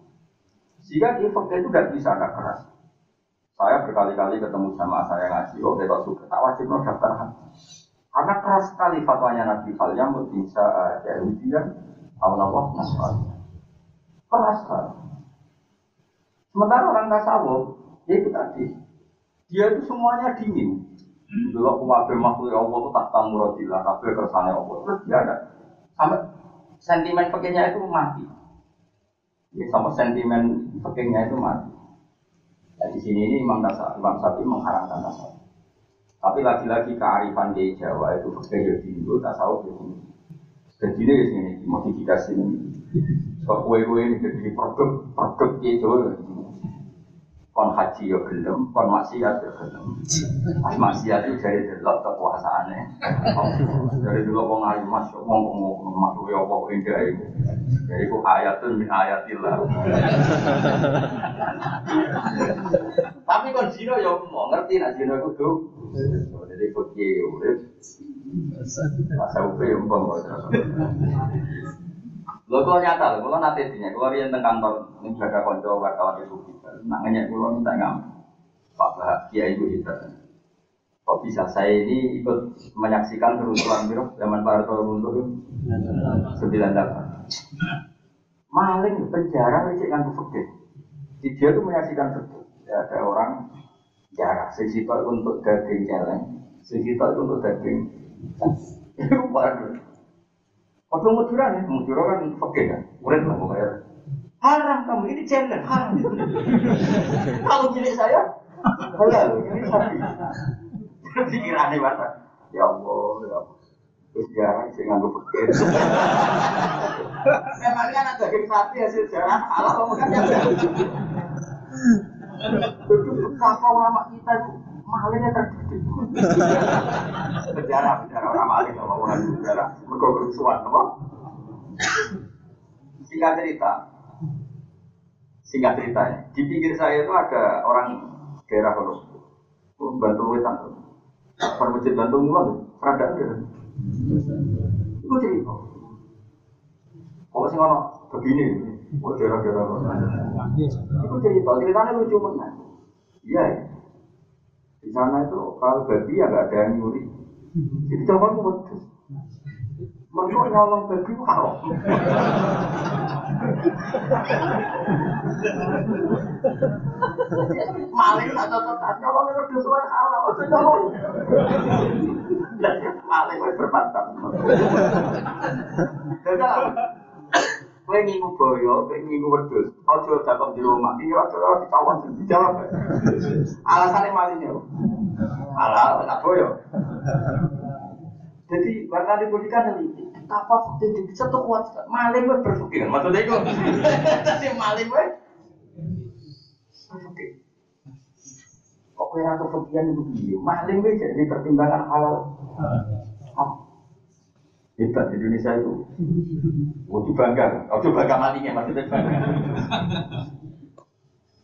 Sehingga di fakta itu tidak bisa, tidak keras. Saya berkali-kali ketemu sama saya ngaji, oh kita suka, tak wajib no daftar haji. Karena keras sekali fatwanya Nabi Fal Yamut bisa Yahudian atau nopo Nasrani. Keras sekali. Sementara orang tasawuf, itu tadi, dia itu semuanya dingin. Dulu kuwabe makhluk Allah itu tak tamu rodilah, kabeh kersane Allah. Terus dia ada sampai sentimen pakainya itu mati. Ya, sama sentimen pakainya itu mati. Nah, di sini ini Imam Nasa, Imam Sapi mengharamkan tasawuf. Tapi lagi-lagi kearifan di Jawa itu pakai ya dulu tasawuf ya ini. Dan ini di sini modifikasi ini. So kue-kue ini jadi produk produk di Jawa kon haji yo gelem, kon maksiat yo gelem. Pas maksiat itu dari delok. Dari delok wong ayu mas, wong wong masuk yo apa indah itu. Jadi ku ayatun min ayatillah. Tapi kon zino yo mau ngerti nak itu tuh. Jadi fakir urip. Masa upe yo Lho kalau nyata lho, kalau nanti dinya, kalau dia tentang kantor ini jaga konco wartawan itu kita, nanya kalau minta ngam, Pak Bahagia Ibu kita. Kok bisa saya ini ikut menyaksikan kerusuhan biro zaman Pak Harto runtuh sembilan delapan. Maling penjara itu kan fakir. Dia tuh menyaksikan betul. Ya, ada orang jarak sejuta untuk daging sejuta itu untuk daging. Itu Waktu Madura nih, Madura kan fakir kan, murid lah pokoknya. Haram kamu ini challenge, haram. Kalau milik saya, halal, ini sapi. Pikirannya mata, ya Allah, ya Allah. Terus jarang sih nganggo fakir. Emangnya anak daging sapi hasil jarang halal kamu kan ya. Itu betapa ulama kita itu malingnya penjara orang maling, orang. Mereka kerusuhan, apa? Singkat cerita, singkat ceritanya, di pinggir saya itu ada orang daerah kalau bantu wetan, permasjid bantu mulan, rada ada. Itu cerita. Kok sih ngono begini, kok daerah-daerah Itu cerita, ceritanya lucu mana? Iya, ya. Di sana itu kalau babi ya nggak ada yang nyuri. Jadi coba aku wedus. Mereka nyolong babi itu haram. Maling atau tetap nyolong wedus itu haram. Itu nyolong. Maling itu berbantah. Jadi Kowe ngingu boyo, kowe ngingu wedhus. Aja dakok di rumah. Iki ora ora ditawon dijawab. Alasane malingnya. Halal tak boyo. Jadi warna dibudikan ini betapa fakir bisa tuh kuat maling gue berpikir maksudnya itu tadi maling gue berpikir kok kue ratu fakiran itu begini maling gue jadi pertimbangan halal hebat Indonesia itu. Wajib bangga. Wajib bangga matinya maksudnya bangga.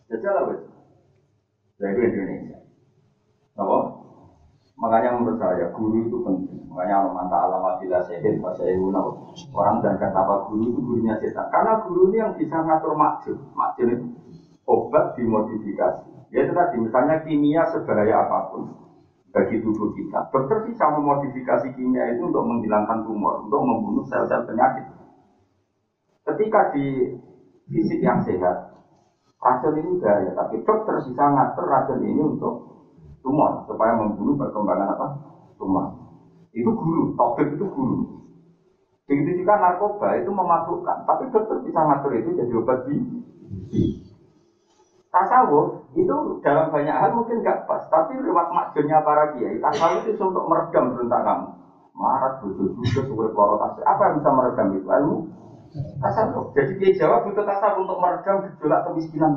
Jajal wes itu? Indonesia. Apa? Makanya menurut saya guru itu penting. Makanya alamat bila sehin pas saya orang dan kata apa guru itu gurunya setan. Karena guru ini yang bisa ngatur makjid makjid itu obat dimodifikasi. Ya itu tadi misalnya kimia sebahaya apa pun bagi tubuh kita. Dokter bisa memodifikasi kimia itu untuk menghilangkan tumor, untuk membunuh sel-sel penyakit. Ketika di fisik yang sehat, racun ini bahaya, tapi dokter bisa ngatur racun ini untuk tumor, supaya membunuh perkembangan apa? Tumor. Itu guru, topik itu guru. Begitu juga narkoba itu memabukkan, tapi dokter bisa ngatur itu jadi obat di tasawuf itu dalam banyak hal mungkin gak pas, tapi lewat makjunnya para kiai, tasawuf itu untuk meredam berontak kamu. Marat, butuh butuh suwe peloro Apa yang bisa meredam itu? Ilmu tasawuf. Jadi dia jawab butuh tasawuf untuk meredam gejolak kemiskinan.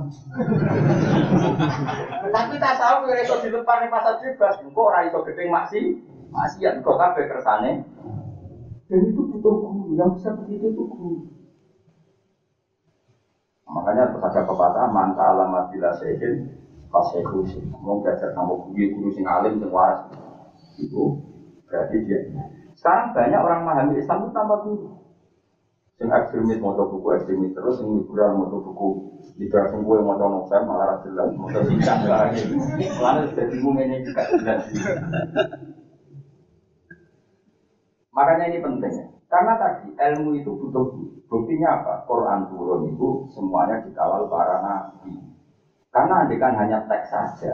tapi tasawuf ya itu di depan pasar bebas. Kok orang itu gedeng maksi, maksiat kok kabeh kersane. Dan itu butuh guru yang bisa begitu itu guru. Makanya terus ada pepatah manta alamat bila sehin kasih sih. Mau belajar sama guru guru sing alim sing waras. Itu berarti dia. Sekarang banyak orang memahami Islam itu tanpa guru. Sing ekstremis mau buku ekstremis terus sing liberal mau buku liberal sing gue mau novel malah rasa jelas mau singkat lagi. Lalu sudah bingung ini juga. Makanya ini penting. Karena tadi ilmu itu butuh buktinya apa? Quran turun itu semuanya dikawal para nabi. Karena andikan hanya teks saja.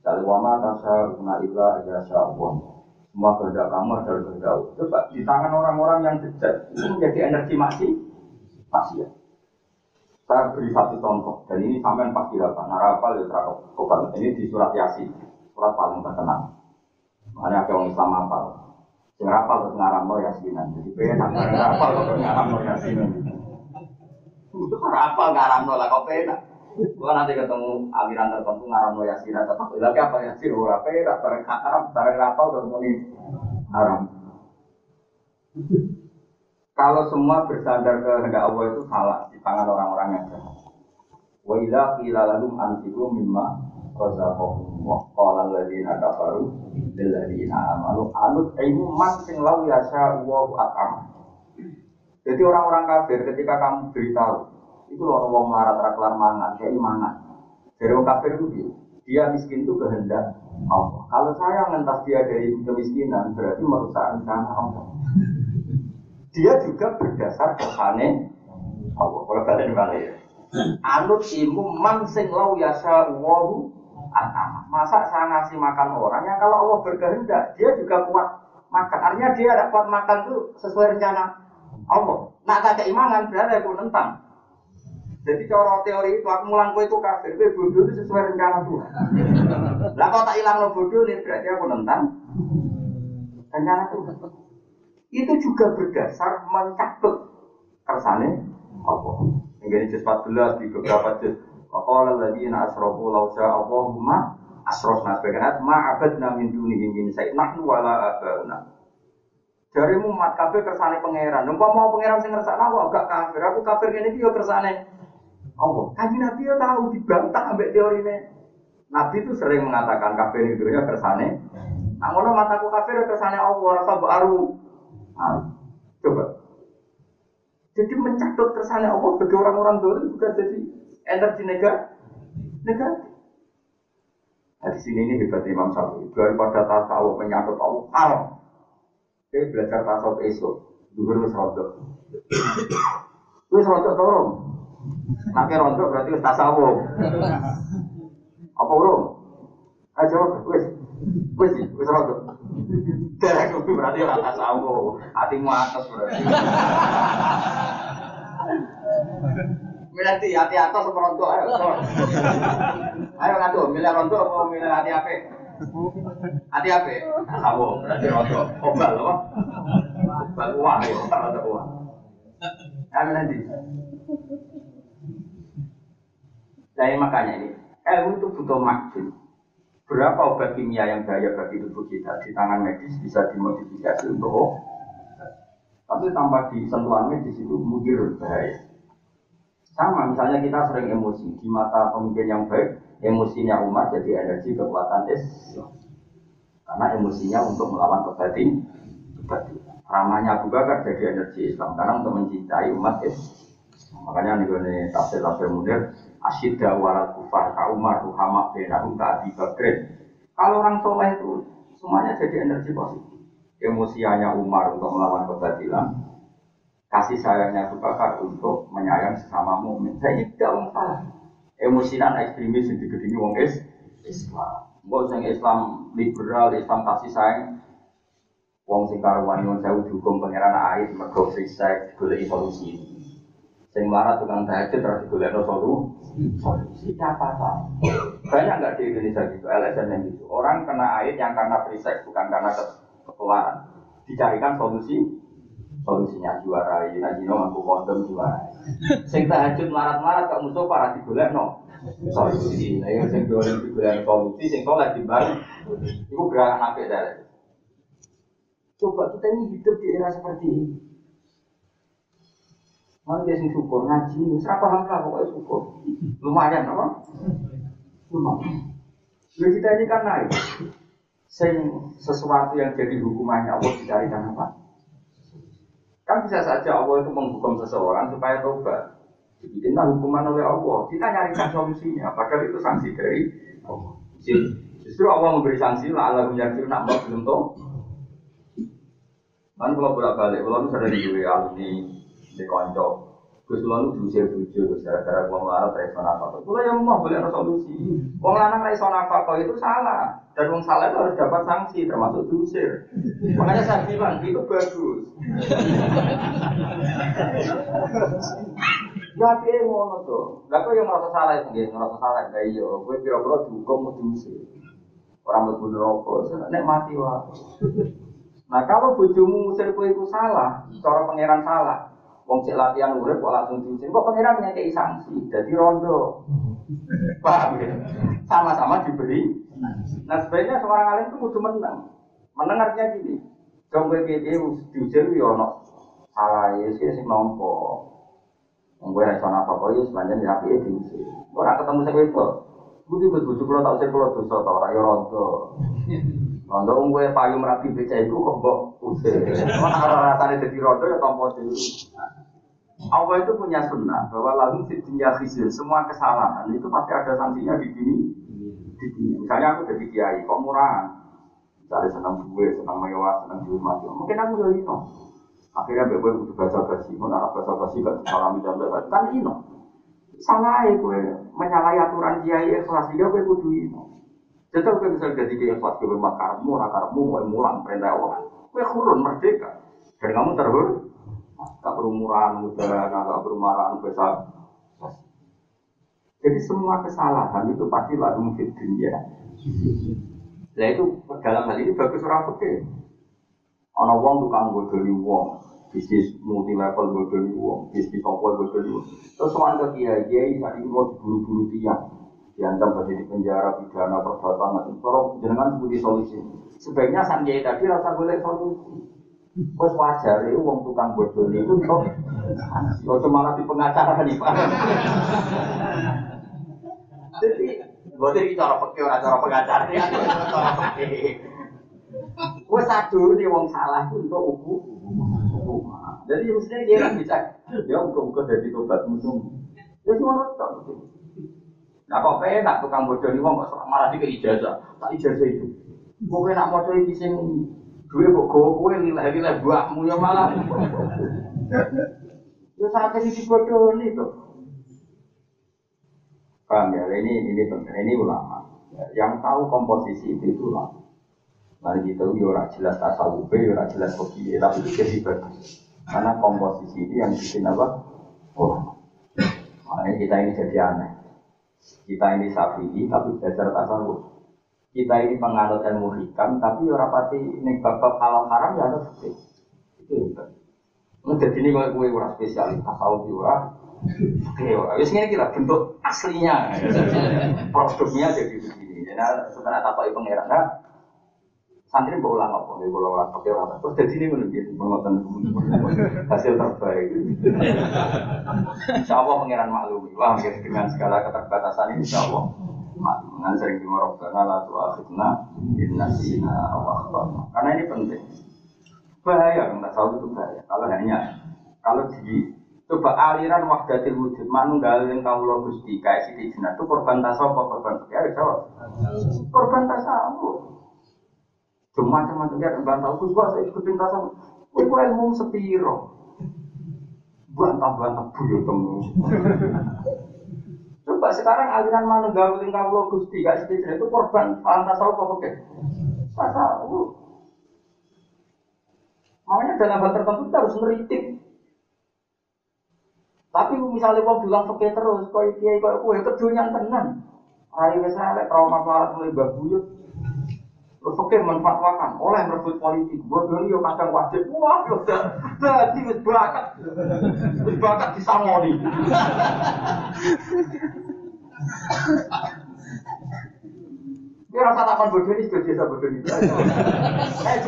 Dari wama tasa guna illa aja Semua kehendak kamu adalah kehendak Coba di tangan orang-orang yang bejat itu menjadi energi masih masih ya. Saya beri satu contoh dan ini sampai pasti dapat. Narapal ya terapal. Ini di surat Yasin, surat paling terkenal. Makanya ada orang Islam apa? Sing rapal terus ngaramno yasinan. Jadi pengen rapal terus ngaramno yasinan. Itu rapal ngaramno lah kok penak. Gua nanti ketemu aliran tertentu ngaramno yasinan tetap lagi apa yasin ora penak bareng haram bareng rapal terus muni haram. Kalau semua bersandar ke hendak Allah itu salah di tangan orang-orang yang jahat. Wa idza qila lahum anfiqu mimma razaqahum wa qala kafaru lil ladzina amanu anut ilmu man sing lau yasha. Jadi orang-orang kafir ketika kamu beritahu itu loh wong melarat raklar mangan kayak mangan. Dari orang kafir itu dia, miskin itu kehendak Allah. Kalau saya ngentas dia dari kemiskinan berarti merusak rencana Allah. Dia juga berdasar kesane Allah. Kalau kalian balik. Anut ilmu man sing lau yasha wa Masa saya ngasih makan orang yang kalau Allah berkehendak, dia juga kuat makan. Artinya dia ada kuat makan itu sesuai rencana Allah. Nah, tak keimanan berarti aku nentang. Jadi cara teori itu aku mulang itu kafir, bodoh itu sesuai rencana Tuhan. Lah kalau tak hilang lo bodoh nih berarti aku nentang rencana Tuhan. Itu juga berdasar mencatut kersane Allah. Ini juz 14 di beberapa juz Waqala alladziina asrafu law syaa Allahumma asrafna sebagian ma abadna min dunihi min syai' nahnu wala abauna. Dari umat kafir kersane pangeran. Numpa mau pangeran sing ngersakno aku gak kafir. Aku kafir iki yo kersane Allah. Kanji Nabi yo tahu dibantah ambek ini. Nabi itu sering mengatakan kafir itu ya kersane. Ngono mataku kafir kersane Allah rasa baru. Coba. Jadi mencatut kersane Allah bagi orang-orang dulu juga jadi energi negatif. Negatif. Nah, di sini ini hebat Imam Syafi'i. Daripada tasawuf menyangkut Allah, haram. Dia belajar tasawuf esok. Dulu harus rontok. Wis rontok turun. Nanti rontok berarti wis tasawuf. Apa urung? Jawab, wis. Wis, wis rontok. Derek berarti ora tasawuf. Hatimu atas berarti. Milih di hati atas apa rontok ayo. Ayo ngadu, milih rontok apa milih hati ape? Hati ape? Sawo, berarti rontok. Obal apa? Obal uang ya, rontok uang. Ayo di. Jadi makanya ini, ilmu itu butuh maksud. Berapa obat kimia yang bahaya bagi tubuh kita di tangan medis bisa dimodifikasi untuk tapi tanpa disentuhan medis itu mungkin bahaya. Sama misalnya kita sering emosi di mata pemimpin yang baik, emosinya umat jadi energi kekuatan Islam. Karena emosinya untuk melawan kebatin, kebatin. Ramahnya Abu Bakar jadi energi Islam karena untuk mencintai umat Islam. Makanya nih tafsir tafsir munir asyidda waral kufar ka Umar Muhammad bin Abu Abi. Kalau orang soleh itu semuanya jadi energi positif. Emosianya Umar untuk melawan kebatilan, kasih sayangnya Abu Bakar untuk menyayang sesama mukmin. Saya ini tidak wong. Emosinan ekstremis yang digedingi wong is Islam. Mbok sing Islam liberal, Islam kasih sayang. Wong sing karuan nyuwun sewu dihukum pangeran air mergo free golek solusi. Sing melarat tukang tahajud terus digolekno solusi. Apa apa? Banyak nggak di Indonesia gitu, LSM yang gitu. Orang kena air yang karena sex, bukan karena ketularan. Dicarikan solusi, solusinya juara ini, Najino mampu kondom juara. Sing tahajud melarat-melarat kok musuh para digolekno solusi. Nah, yang sing digolek digolek solusi, sing soleh timbang, itu gerakan apa dari? Coba kita ini hidup di era seperti ini. Mau dia sing syukur ngaji, serapa paham lah pokoknya syukur. Lumayan apa? Lumayan. Lalu kita ini kan naik. Sing sesuatu yang jadi hukumannya Allah dicarikan apa? Kan bisa saja Allah itu menghukum seseorang supaya tobat. Dibikinlah hukuman oleh Allah. Kita nyarikan solusinya. Padahal itu sanksi dari Allah. Justru Allah memberi sanksi lah Allah menjadi nak belum tahu. Kan kalau bolak kalau misalnya di alumni di konco. Gus lalu diusir bujuk, gara-gara gua marah dari sana apa? Kalau yang mau boleh ada solusi. Wong lanang dari sana apa itu salah. Dan wong salah itu harus dapat sanksi, termasuk diusir. Makanya saya bilang itu bagus. Ya piye ngono. Lah kok yang merasa salah sendiri, merasa salah gak iya. Gue kira-kira dihukum mau diusir. Orang mlebu neraka, nek mati wae. Nah kalau bojomu musir kowe itu salah, cara pangeran salah. Wong cek latihan urip kok langsung diusir. Kok pangeran ngekei sanksi, jadi rondo. Paham ya? Sama-sama diberi. Nah sebenarnya seorang alim itu kudu menang. Menang artinya gini. Dong kowe piye diusir yo ono salah ya sing nompo. Wong kowe ra iso apa-apa ya sepanjang rapi diusir. Ora ketemu sing wedok. Budi betul kalau tak usir kalau dosa tau rayo rondo. Rondo wong kowe payu merapi beca itu kok mbok usir. Ora rasane dadi rondo ya tampa dhewe. Allah itu punya sunnah bahwa lalu di dunia khizir semua kesalahan itu pasti ada sanksinya di sini. Di dunia. Misalnya aku jadi kiai, kok murahan? Misalnya senang gue, senang mewah, senang dihormati. Mungkin aku jadi ino. Akhirnya gue butuh bahasa basi, mau narap bahasa basi gak disalami dan bebas. Kan ino. Salah ya gue menyalahi aturan kiai ikhlas sehingga gue kudu ino. Jadi gue bisa jadi kiai ikhlas gue makarmu, rakarmu, mau mulang perintah Allah. Gue kurun merdeka. Dan kamu terhur, tak berumuran muda, tak berumuran besar. Jadi semua kesalahan itu pasti lalu mungkin dunia. Nah itu dalam hal ini bagus orang fikih. Ono wong tukang bodoni wong, bisnis multi level bodoni wong, bisnis apa bodoni wong. Terus soal ke kiai kiai tadi mau diburu-buru tiang, diancam berarti di penjara pidana perbuatan itu. Kalau jenengan sebuti solusi, sebaiknya sang kiai tadi rasa boleh solusi. Bos wajar itu wong tukang bodoni itu kok, kok malah di pengacara nih pak. Jadi, buat ini cara pakai orang cara pengacara ya, cara pakai. Gue satu nih wong salah itu untuk ubu. Jadi mestinya dia kan bisa, ya buka-buka dari tobat musuh. Ya semua nonton. Nah kok enak tukang bodoh nih wong kok malah di ijazah, tak ijazah itu. Gue nak mau coba di gue kok gue nilai nilai buahmu ya malah. Ya saat ini di bodoh nih tuh. Paham ya? Ini ini penting. Ini ulama. Yang tahu komposisi itu itu ulama. Mari kita ya ora jelas tasawuf, ya ora jelas fikih, tapi itu jadi bagus. Karena komposisi ini yang bikin apa? Oh, makanya kita ini jadi aneh. Kita ini safi'i tapi belajar tasawuf. Kita ini penganut ilmu hikam tapi ora pati ning bab halal haram ya ada fikih. Itu hebat. Jadi ini kalau gue ora spesialis tasawuf ora Oke, wis ngene kira bentuk aslinya. Produknya jadi begini. Jadi sebenarnya apa itu nah, santri mau ulang apa? Nih kalau ulang pakai orang terus dari sini menunjuk pengotan hasil terbaik. Insya Allah pangeran maklum wah dengan segala keterbatasan ini dengan sering dimorok karena la tu akhidna inna sina awak karena ini penting bahaya nggak tahu itu bahaya kalau hanya kalau di coba aliran wahdatil wujud manunggalin kamu lo gusti kayak siti jenat itu korban tasawuf korban ya jawab korban tasawuf Cuma cuma dia bantah aku suka saya ikutin tasawuf. Iku ilmu sepiro. Bantah bantah buyo temu. Coba sekarang aliran mana gawe tingkah lo gusti gak sih itu korban paham tasawuf apa oke? Tasawuf. Makanya dalam hal tertentu kita harus meritik. Tapi misalnya wong bilang fakir terus, kau kiai kau kue kedunian tenan. Hari elek trauma pelarat mulai babuyut. Terus fakir manfaatkan oleh merebut politik. Bodoh yo kadang wajib. Wah, yo dadi wis bakat. Wis bakat. Dia rasa takon bodoh ini sudah biasa bodoh ini. Eh.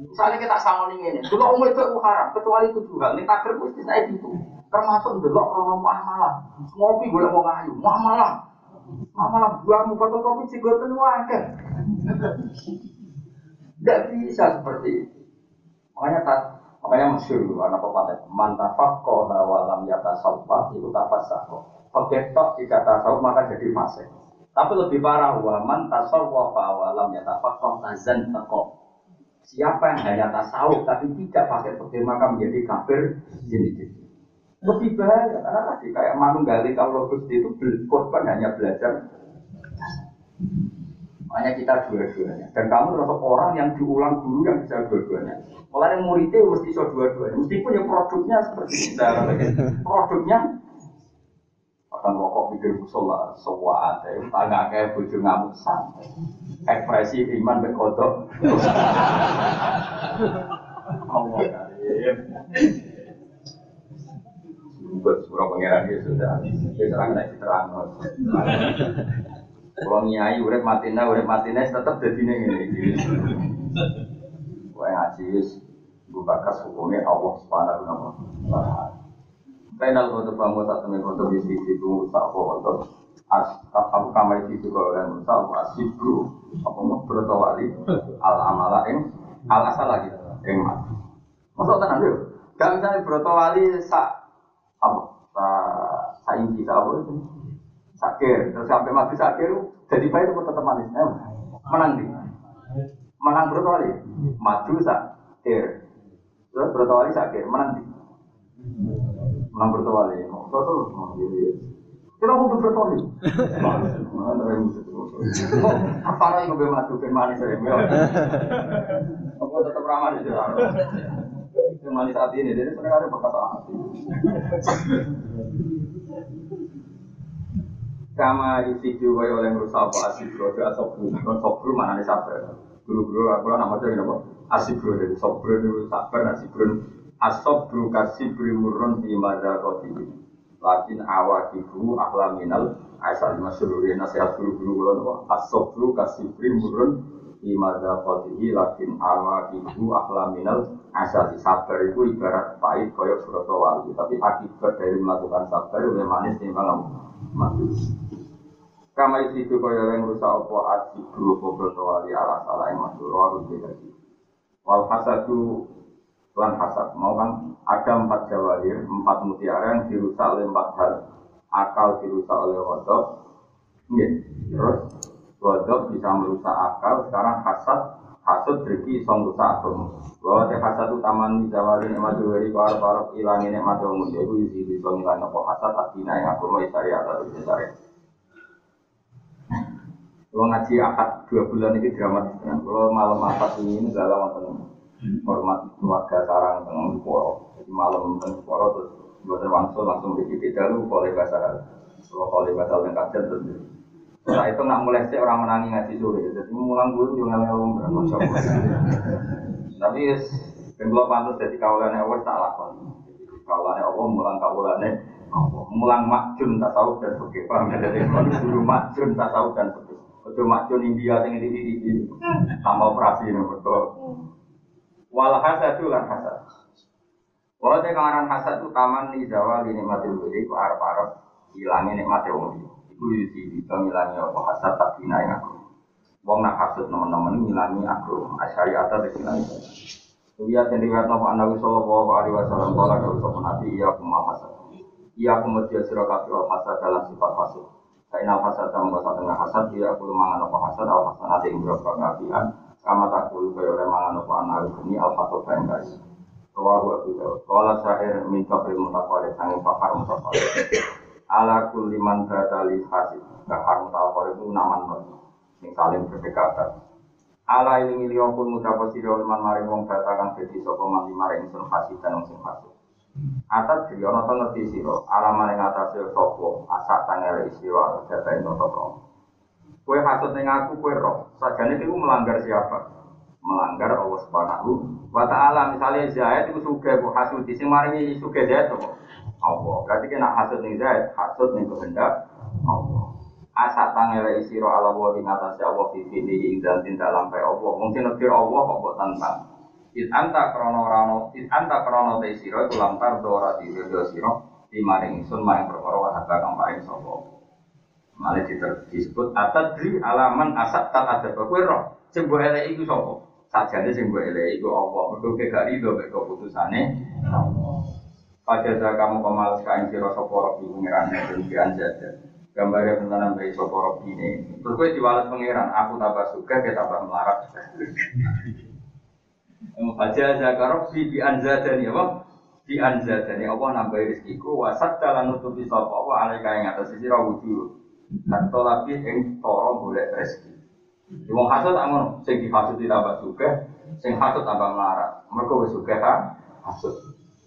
Misalnya kita sama ini, dulu umum itu haram, kecuali itu juga. Ini takdir mesti saya itu. Termasuk dulu kalau muamalah, ngopi gue mau ngayu, muamalah, muamalah buahmu fotokopi sih gue penuh akeh. Tidak bisa seperti itu. Makanya tak, makanya masyur anak pepatah, mantafak kau walam yata salfa itu tafasako. Pegetok jika tasawuf maka jadi fase. Tapi lebih parah, waman tasawuf walam yata fakko tazan. Siapa yang hanya tasawuf tapi tidak pakai petir maka menjadi kafir jenis Lebih bahaya karena tadi kayak manunggali kalau Gusti itu korban hanya belajar. Makanya kita dua-duanya. Dan kamu termasuk orang yang diulang guru yang bisa dua-duanya. Mulai muridnya mesti so dua-duanya. Meskipun ya produknya seperti kita. Produknya akan rokok pikir musola semua ada tangga kayak bujuk ngamuk santai. Ekspresi iman berkodok karim. Buat surah pangeran itu sudah dia terang naik terang kalau nyai urip matina urip matina tetap jadi ini Wah ngaji gue bakas hukumnya Allah taala Kainal kotor bangun saat temen kotor di sisi itu tak kotor. As aku kamar itu kalau orang musa aku asib bro. Apa mau bertawali? Al amala ing al asal lagi. Ing mati. Masuk tenang dulu. Gak misalnya bertawali sa apa? Sa sa inci sa apa itu? Sakir terus sampai mati sakir jadi baik itu tetap manis. Menang di. Menang bertawali. Maju sakir terus bertawali sakir menang di Menang bertawali. Mau terus mau jadi. Kita mau bertawali. Mana yang. Apa lagi masuk ke manis saya? Aku tetap ramah di sana. Manis hati ini, jadi sebenarnya ada perkataan hati. Kama isi juga oleh merusak apa asib bro, itu asok bro, non sok bro mana nih sabar. Guru-guru aku lah nama aja apa? Bro, jadi sok bro itu sabar, asib bro Asob bru kasih beri murun di mada koti. Lakin awak ibu ahlaminal asal masyururi nasihat guru guru bulan apa? Asob bru kasih beri murun di mada koti. Lakin awak ibu ahlaminal asal sabar itu ibarat pahit koyok surat wali. Tapi akibat dari melakukan sabar lebih manis timbang mati. Kama itu kaya yang rusak apa asib bru apa wali ala salah yang masuk Wal hasadu lan hasad mau kan? Ada empat jawahir empat mutiara yang dirusak oleh empat hal. Akal dirusak oleh wadok terus wadok bisa merusak akal. Sekarang hasad hasad berarti song rusak agama. Bahwa teh hasad itu taman di jawahir nikmat dari para para hilang nikmat umum jadi isi bisa ngilang apa hasad atina yang agama isari atau isari kalau ngaji akad dua bulan ini dramatis kalau malam akad ini lama tenang hormat keluarga sarang tengah poro jadi malam tengah poro terus buat wangsul langsung di titik dalu boleh bahasa kalau boleh bahasa yang kajian terus setelah itu nggak mulai sih orang menangi ngaji sore jadi mulang dulu juga ngomong berapa tapi belum pantas jadi kawalan awas tak lakon kawalan awas mulang kawalan mulang makjun tasawuf dan sebagainya paham ya jadi guru makjun tasawuf dan sebagainya Ojo makjun India yang di di sama operasi ini betul Wal hasadu lan hasad. Walau te kangaran hasad itu taman di zawal ini mati dulu itu arab arab hilangnya nikmati wong itu. Iku yusi bisa ngilangi apa hasad tak dina yang aku. Wong nak hasad teman-teman ngilangi aku. Asyari atas ngilangi. Lihat yang riwayat Nabi Nabi Sallallahu Alaihi Wasallam kalau kau sopan nabi iya aku mau hasad. Iya aku mesti sirah kafi al hasad dalam sifat hasad. Karena hasad dalam bahasa tengah hasad iya aku lumangan apa hasad al hasad nanti yang berapa kafian Kama takul kaya oleh mangan apa anak ini al-fatwa bayan kaya. Rawahu Abu Dawud. Kala syair min kabril mutaqalid sangi pakar mutaqalid. Ala kulli man batali hasib. Pakar mutaqalid itu naman non. Yang saling berdekatan. Ala ini ngiliyo pun siri oleh man maring wong batakan jadi sopa man maring sun hasib dan wong sun hasib. Atas diri ana to ngerti sira, alaman ing atase sapa, asak tangere sira data ing toko. Kowe hasud ning aku kowe roh, sajane iku melanggar siapa? Melanggar Allah Subhanahu wa taala. Misalnya Zaid itu sugih bu hasud sing maringi sugih Zaid sapa? Allah. Berarti kena hasud ning Zaid, hasud ning kehendak Allah. Asa tangele sira ala wa ing atase Allah fi fihi ing dalem lampai Allah. Sing nekir Allah kok mbok tantang. It anta krono rano, it anta krono te sira iku lantar dora di sira di maring sun maring perkara wa hatta kang paring sapa. Malah disebut atadri alaman asat tak ada kowe roh. Sing mbok elek iku sapa? Sajane sing mbok elek iku apa? Mergo gak rido Allah. Pada saat kamu kemal kain siro soporo di pengiran dan pian jajan. Gambarnya tentang bayi soporo ini. Terus gue diwales pengiran, aku tambah suka, dia tambah melarat. Baca zakarok si di anzadani apa? Di anzadani apa nambahi rezekiku wasat dalam nutupi sopo apa alai kain atas sisi rawuju. Dan tolapi yang toro boleh rezeki. Wong hasud tak ngono, sing dihasud tambah suka, sing hasud tambah melarat. Mereka wis suka ha, hasud.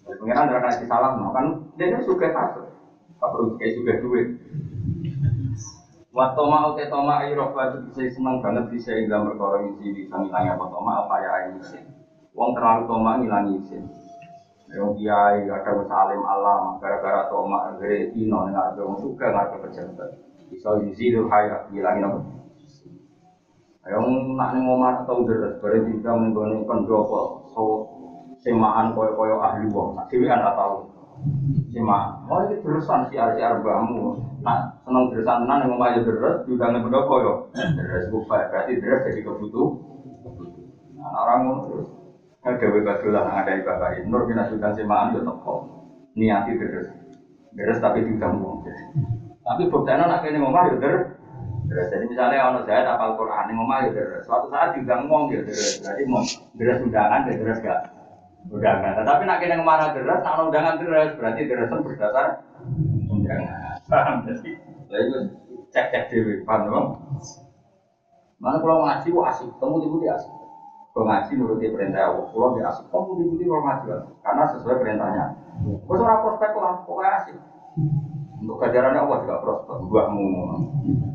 Pengiran ora kasih salam, kan dia itu suka kasut. Tak perlu kayak suka duit. Waktu mau te toma ayo batu bisa senang banget bisa dalam perkara isi bisa ngilangnya apa toma apa ya ini sih. Wong terlalu toma ngilangi sih. Yang kiai ada salim alam gara-gara toma gara ino ada wong suka ada pejabat. Bisa isi itu hayat ngilangin apa. Yang nak nih ngomong atau deres berarti kita menggone pendopo so semaan koyo-koyo ahli wong. Dhewe kan tau. Sema, oh iki deresan si arsi arbamu. Nah, seneng deresan tenan yang ngomong deres, diundang ning pendopo yo. Deres ku berarti deres jadi kebutuh. Nah, orang ngono terus. Nah, dewe ada bapak Nur bin Asudan semaan yo teko. Niati deres. Deres tapi diundang wong. Tapi buktinya nak kene yo deres. Terus jadi misalnya ono saya apal Quran yang ngomong ya terus. Suatu saat diundang ngomong ya terus. Berarti mau terus undangan ya terus gak undangan. Tapi nak kena ke mana terus, nak undangan terus berarti terus berdasar undangan. Paham jadi? Lalu cek cek dewi, paham dong? Mana kalau ngaji, wah asik, temu di budi asik. Kalau ngaji nuruti perintah Allah, pulau di asik, temu di budi kalau ngaji karena sesuai perintahnya. Kau seorang prospek lah, pokoknya asik. Untuk kajarannya Allah juga prospek, buahmu.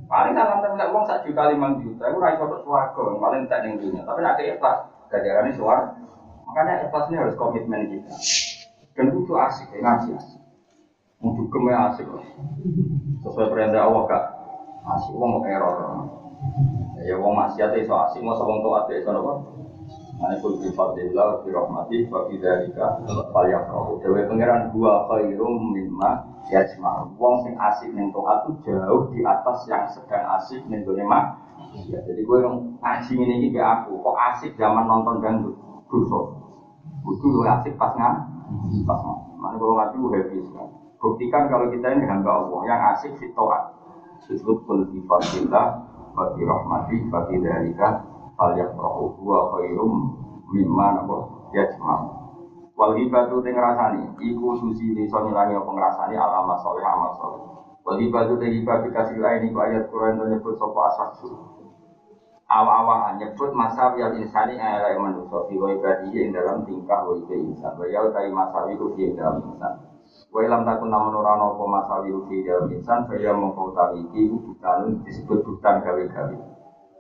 Paling salam temen uang sak juta lima juta, aku raih foto suarga, paling tak ning dunia. Tapi nanti ikhlas, kajarannya suar. Makanya ikhlas ini harus komitmen kita. Dan itu asik, ya ngaji asik. Untuk ke mana asik loh. Sesuai perintah Allah kak. Asik, uang mau error. Ya uang maksiat itu asik, mau sebong toat ya, sono apa? Nah, ikut bi fadillah, bi rahmati, wa bi dzalika falyafrahu. Dewe pangeran dua khairum mimma yajma'u. Wong sing asik ning taat itu jauh di atas yang sedang asik ning gone mak. Ya, jadi gue ngaji ini iki aku, kok asik zaman nonton dangdut. Dosa. Kudu lu asik pas ngan, pas ngan. Mana kalau ngaji gue happy sekali. Buktikan kalau kita ini hamba Allah yang asik di taat. Disebut kul bi fadillah, wa bi rahmati, wa dzalika falyafrahu huwa khairum mimma napa? Yajma'u wal hibatu te ngrasani iku susi desa ngilangi apa ngrasani? Alama soleh amal soleh wal hibatu te hibah dikasih lain iku ayat Quran to nyebut sapa asaksu awa-awa nyebut masa yang insani ayat manusia fi wa ibadihi ing dalam tingkah wa ibe insan. Wa yau tai masawi ku fi dalam insan. Wa ilam takun namun ana apa masawi fi dalam insan saya mengkau tahu iki bukan disebut bukan gawe-gawe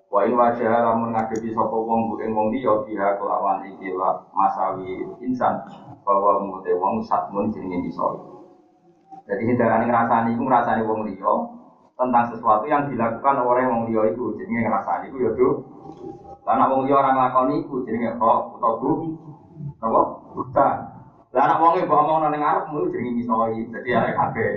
Wa in wajah lamun ngadepi sapa wong bu ing wong liya biha kelawan iki masawi insan bahwa mute wong satmun jenenge iso. Jadi hindarane ngrasani iku ngrasani wong liya tentang sesuatu yang dilakukan oleh wong liya iku jenenge ngrasani iku ya do. Lah wong liya ora nglakoni iku jenenge kok utawa bu. Napa? Buta. Lah nek wong e mbok omongno ning arepmu jenenge misoi. Dadi arek kabeh.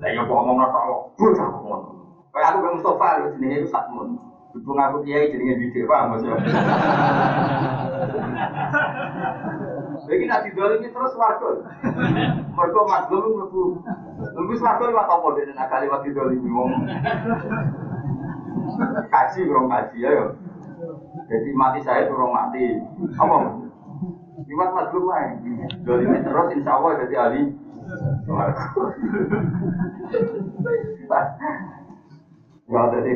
Lah ya mbok omongno tok bocah ngono. Kayak aku Bang Mustofa lho jenenge Satmun. Ibu ngaku kiai jadi didik paham maksudnya. Jadi nanti ini terus warga. Mereka mazlum mlebu. Mlebu warga lewat apa dene nak lewat ini wong. Kaji kurang kaji ya. yo. Jadi mati saya turun mati. Apa? Lewat mazlum ae. ini terus insya Allah jadi ahli. Ya jadi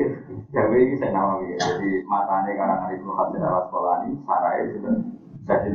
Jawa ini saya nama ya. Jadi matanya karena itu hasil sekolah ini, sarai sudah jadi